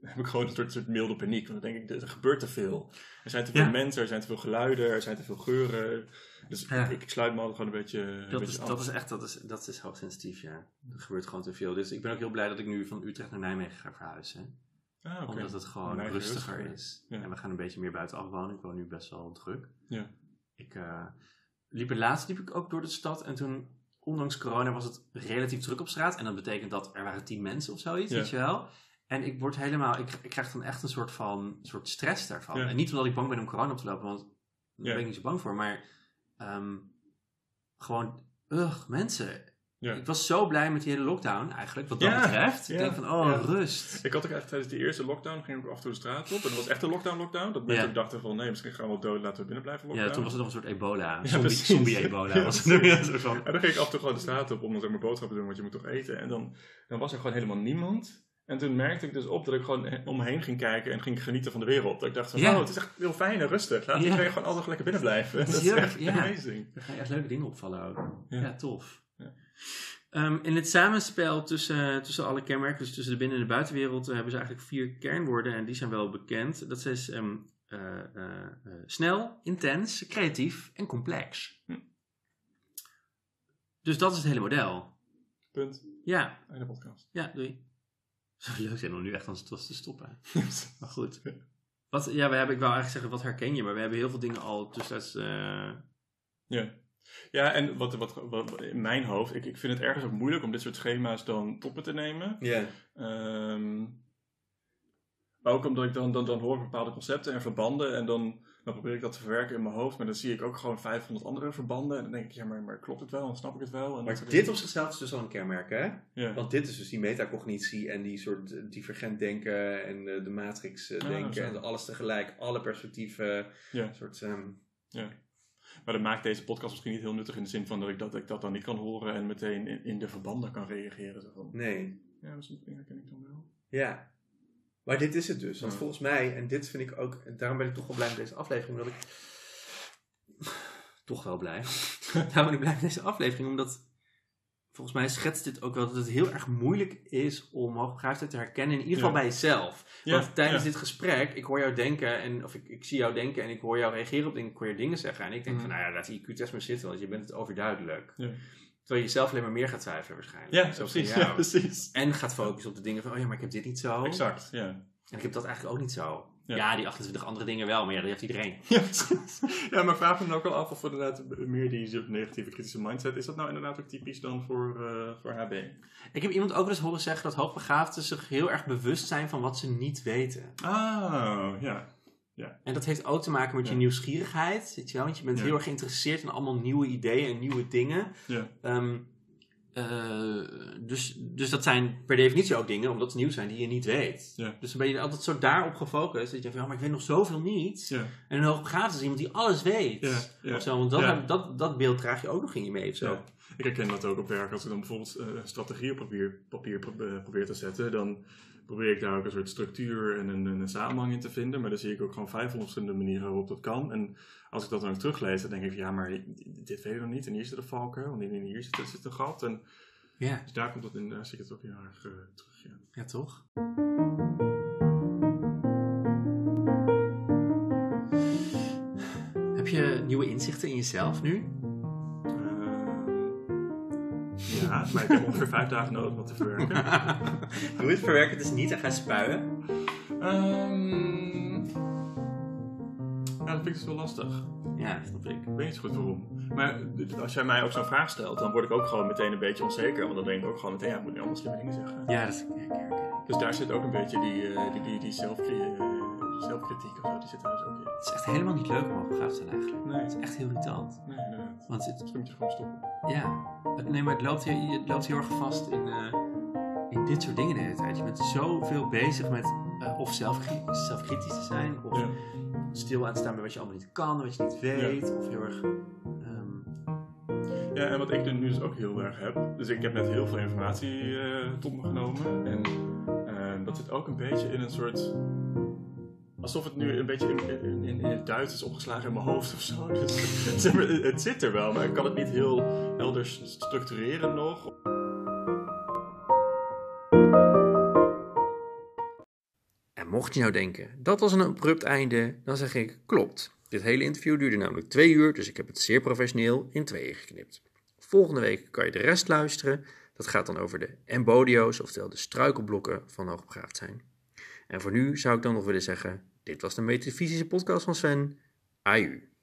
heb ik gewoon een soort, soort milde paniek. Want dan denk ik, er gebeurt te veel. Er zijn te veel Ja. mensen, er zijn te veel geluiden, er zijn te veel geuren. Dus Ja. ik, ik sluit me altijd gewoon een beetje, een Dat beetje is, af. dat is echt, dat is, dat is hoogsensitief, ja. Er gebeurt gewoon te veel. Dus ik ben ook heel blij dat ik nu van Utrecht naar Nijmegen ga verhuizen. Ah, oké. Omdat het gewoon Nijmegen rustiger is. Ja. En we gaan een beetje meer buitenaf wonen. Ik woon nu best wel druk. Ja. Ik eh, liep er laatst liep ik ook door de stad. En toen, ondanks corona, was het relatief druk op straat. En dat betekent dat er waren tien mensen of zoiets, Ja. weet je wel. En ik word helemaal, ik, ik krijg dan echt een soort van soort stress daarvan. Ja. En niet omdat ik bang ben om corona op te lopen, want daar Ja. ben ik niet zo bang voor. Maar ehm, gewoon, ugh, mensen. Ja. Ik was zo blij met die hele lockdown eigenlijk, wat dat betreft. Ik denk van, oh, rust. Ik had ook echt tijdens die eerste lockdown, ging ik ook af en toe de straat op. En dat was echt een lockdown-lockdown. Dat mensen dachten van, nee, misschien gaan we wel dood, laten we binnen blijven Ja, toen was het nog een soort ebola. Ja, zombie, precies. zombie ebola Ja, was het. precies. Een soort van- En dan ging ik af en toe gewoon de straat op om dan zeg maar boodschappen te doen, want je moet toch eten. En dan, dan was er gewoon helemaal niemand. En toen merkte ik dus op dat ik gewoon he- om me heen ging kijken en ging genieten van de wereld. Dat ik dacht van, Ja. oh, het is echt heel fijn en rustig. Laat Ja. iedereen gewoon altijd lekker binnen blijven. Dat is echt ja. amazing. Er gaan echt leuke dingen opvallen ook. Ja, tof. Ja. Ehm, in het samenspel tussen, tussen alle kenmerken, dus tussen de binnen- en de buitenwereld, eh, hebben ze eigenlijk vier kernwoorden en die zijn wel bekend. Dat is ehm, eh, eh, eh, snel, intens, creatief en complex. Hm. Dus dat is het hele model. Punt. Ja, Einde podcast. ja, doei. Zou leuk zijn om nu echt aan te te stoppen. Maar goed. Wat, ja, we hebben, ik wou eigenlijk zeggen, wat herken je? Maar we hebben heel veel dingen al tussentijds... eh Ja. Ja, en wat, wat, wat in mijn hoofd, ik, ik vind het ergens ook moeilijk om dit soort schema's dan tot me te nemen. Ja. Ehm, maar ook omdat ik dan, dan, dan hoor ik bepaalde concepten en verbanden en dan, dan probeer ik dat te verwerken in mijn hoofd. Maar dan zie ik ook gewoon 500 andere verbanden en dan denk ik, ja, maar, maar klopt het wel en snap ik het wel? En Maar dit dingen. op zichzelf is dus al een kenmerk, hè? Ja. Want dit is dus die metacognitie en die soort divergent denken en eh, de matrix eh, Ah, denken en alles tegelijk, alle perspectieven. Ja. soort, ehm, Maar dat maakt deze podcast misschien niet heel nuttig in de zin van dat ik dat, ik dat dan niet kan horen en meteen in, in de verbanden kan reageren. Zo van, nee. ja, dat herken ik dan wel. Ja. Maar dit is het dus. Want volgens mij, en dit vind ik ook, en daarom ben ik toch wel blij met deze aflevering, omdat ik. toch wel blij. daarom ben ik blij met deze aflevering, omdat. Volgens mij schetst dit ook wel dat het heel erg moeilijk is om hoogbegaafdheid te herkennen, in ieder geval Ja. bij jezelf. Ja, Want tijdens ja. dit gesprek, ik hoor jou denken, en, of ik, ik zie jou denken en ik hoor jou reageren op dingen, ik hoor je dingen zeggen. En ik denk Mhm. van, nou ja, laat die IQ-test maar zitten, want je bent het overduidelijk. Terwijl je zelf alleen maar meer gaat twijfelen waarschijnlijk. Ja, precies. ja, precies. En gaat focussen op de dingen van, oh ja, maar ik heb dit niet zo. Exact, ja. En ik heb dat eigenlijk ook niet zo. Ja, Ja. die 28 andere dingen wel, maar ja, dat heeft iedereen. Ja, precies. ja, maar vraag me dan ook wel af of inderdaad meer die negatieve kritische mindset, is dat nou inderdaad ook typisch dan voor, eh, voor HB? Ik heb iemand ook wel eens horen zeggen dat hoogbegaafden zich heel erg bewust zijn van wat ze niet weten. Ah, ja. En dat heeft ook te maken met je Ja. nieuwsgierigheid, weet je wel? Want je bent Ja. heel erg geïnteresseerd in allemaal nieuwe ideeën en nieuwe dingen. Ja. Ehm, eh, dus, dus dat zijn per definitie ook dingen, omdat ze nieuw zijn, die je niet weet. Ja. Dus dan ben je altijd zo daarop gefocust. Dat je van, ja, maar ik weet nog zoveel niet. Ja. En een hoogbegaafde is iemand die alles weet. Ja, ja. Of zo, want dat, Ja. dat, dat beeld draag je ook nog in je mee of zo. Ja. Ik herken dat ook op werk. Als ik dan bijvoorbeeld eh, een strategie op papier, eh, probeer te zetten, dan probeer ik daar ook een soort structuur en een, een samenhang in te vinden. Maar dan zie ik ook gewoon 500 verschillende manieren waarop dat kan. En als ik dat dan ook teruglees, dan denk ik van ja, maar dit weet ik nog niet. En hier zit een valkuil, en hier zit, zit een gat. En Ja, dus daar komt het in, daar zie ik het ook heel erg eh, terug. Ja. ja toch? Heb je nieuwe inzichten in jezelf nu? Ja, maar ik heb ongeveer vijf dagen nodig om dat te verwerken. Doe het verwerken dus niet en ga spuien. Ehm, ja, dat vind ik dus wel lastig. Ja, snap ik. Ik weet niet zo goed waarom. Maar als jij mij ook zo'n vraag stelt, dan word ik ook gewoon meteen een beetje onzeker. Want dan denk ik ook gewoon meteen, ja, ik moet nu allemaal slimme dingen zeggen. Ja, dat ik herken ik. Dus daar zit ook een beetje die, eh, die, die, eh, zelfkritiek of zo, die zit daar dus ook in. Het is echt helemaal niet leuk om hoogbegaafd te zijn eigenlijk. Nee. Het is echt heel irritant. Nee, Want het, Misschien moet je gewoon stoppen. ja, nee, maar het loopt, heel, het loopt heel erg vast in, eh, in dit soort dingen de hele tijd. Je bent zoveel bezig met eh, of zelfkri- zelfkritisch te zijn, of Ja. stil aan te staan bij wat je allemaal niet kan, wat je niet weet, of heel erg... ehm, Ja, en wat ik nu dus ook heel erg heb. Dus ik heb net heel veel informatie eh, tot me genomen. En dat zit ook een beetje in een soort. Alsof het nu een beetje in, in, in, in het Duits is opgeslagen in mijn hoofd of zo. Dus, maar, het zit er wel, maar ik kan het niet heel helder structureren nog. En mocht je nou denken, dat was een abrupt einde, dan zeg ik, klopt. Dit hele interview duurde namelijk twee uur, dus ik heb het zeer professioneel in tweeën geknipt. Volgende week kan je de rest luisteren. Dat gaat dan over de embodio's, oftewel de struikelblokken van hoogbegaafd zijn. En voor nu zou ik dan nog willen zeggen, dit was de metafysische podcast van Sven. Aju.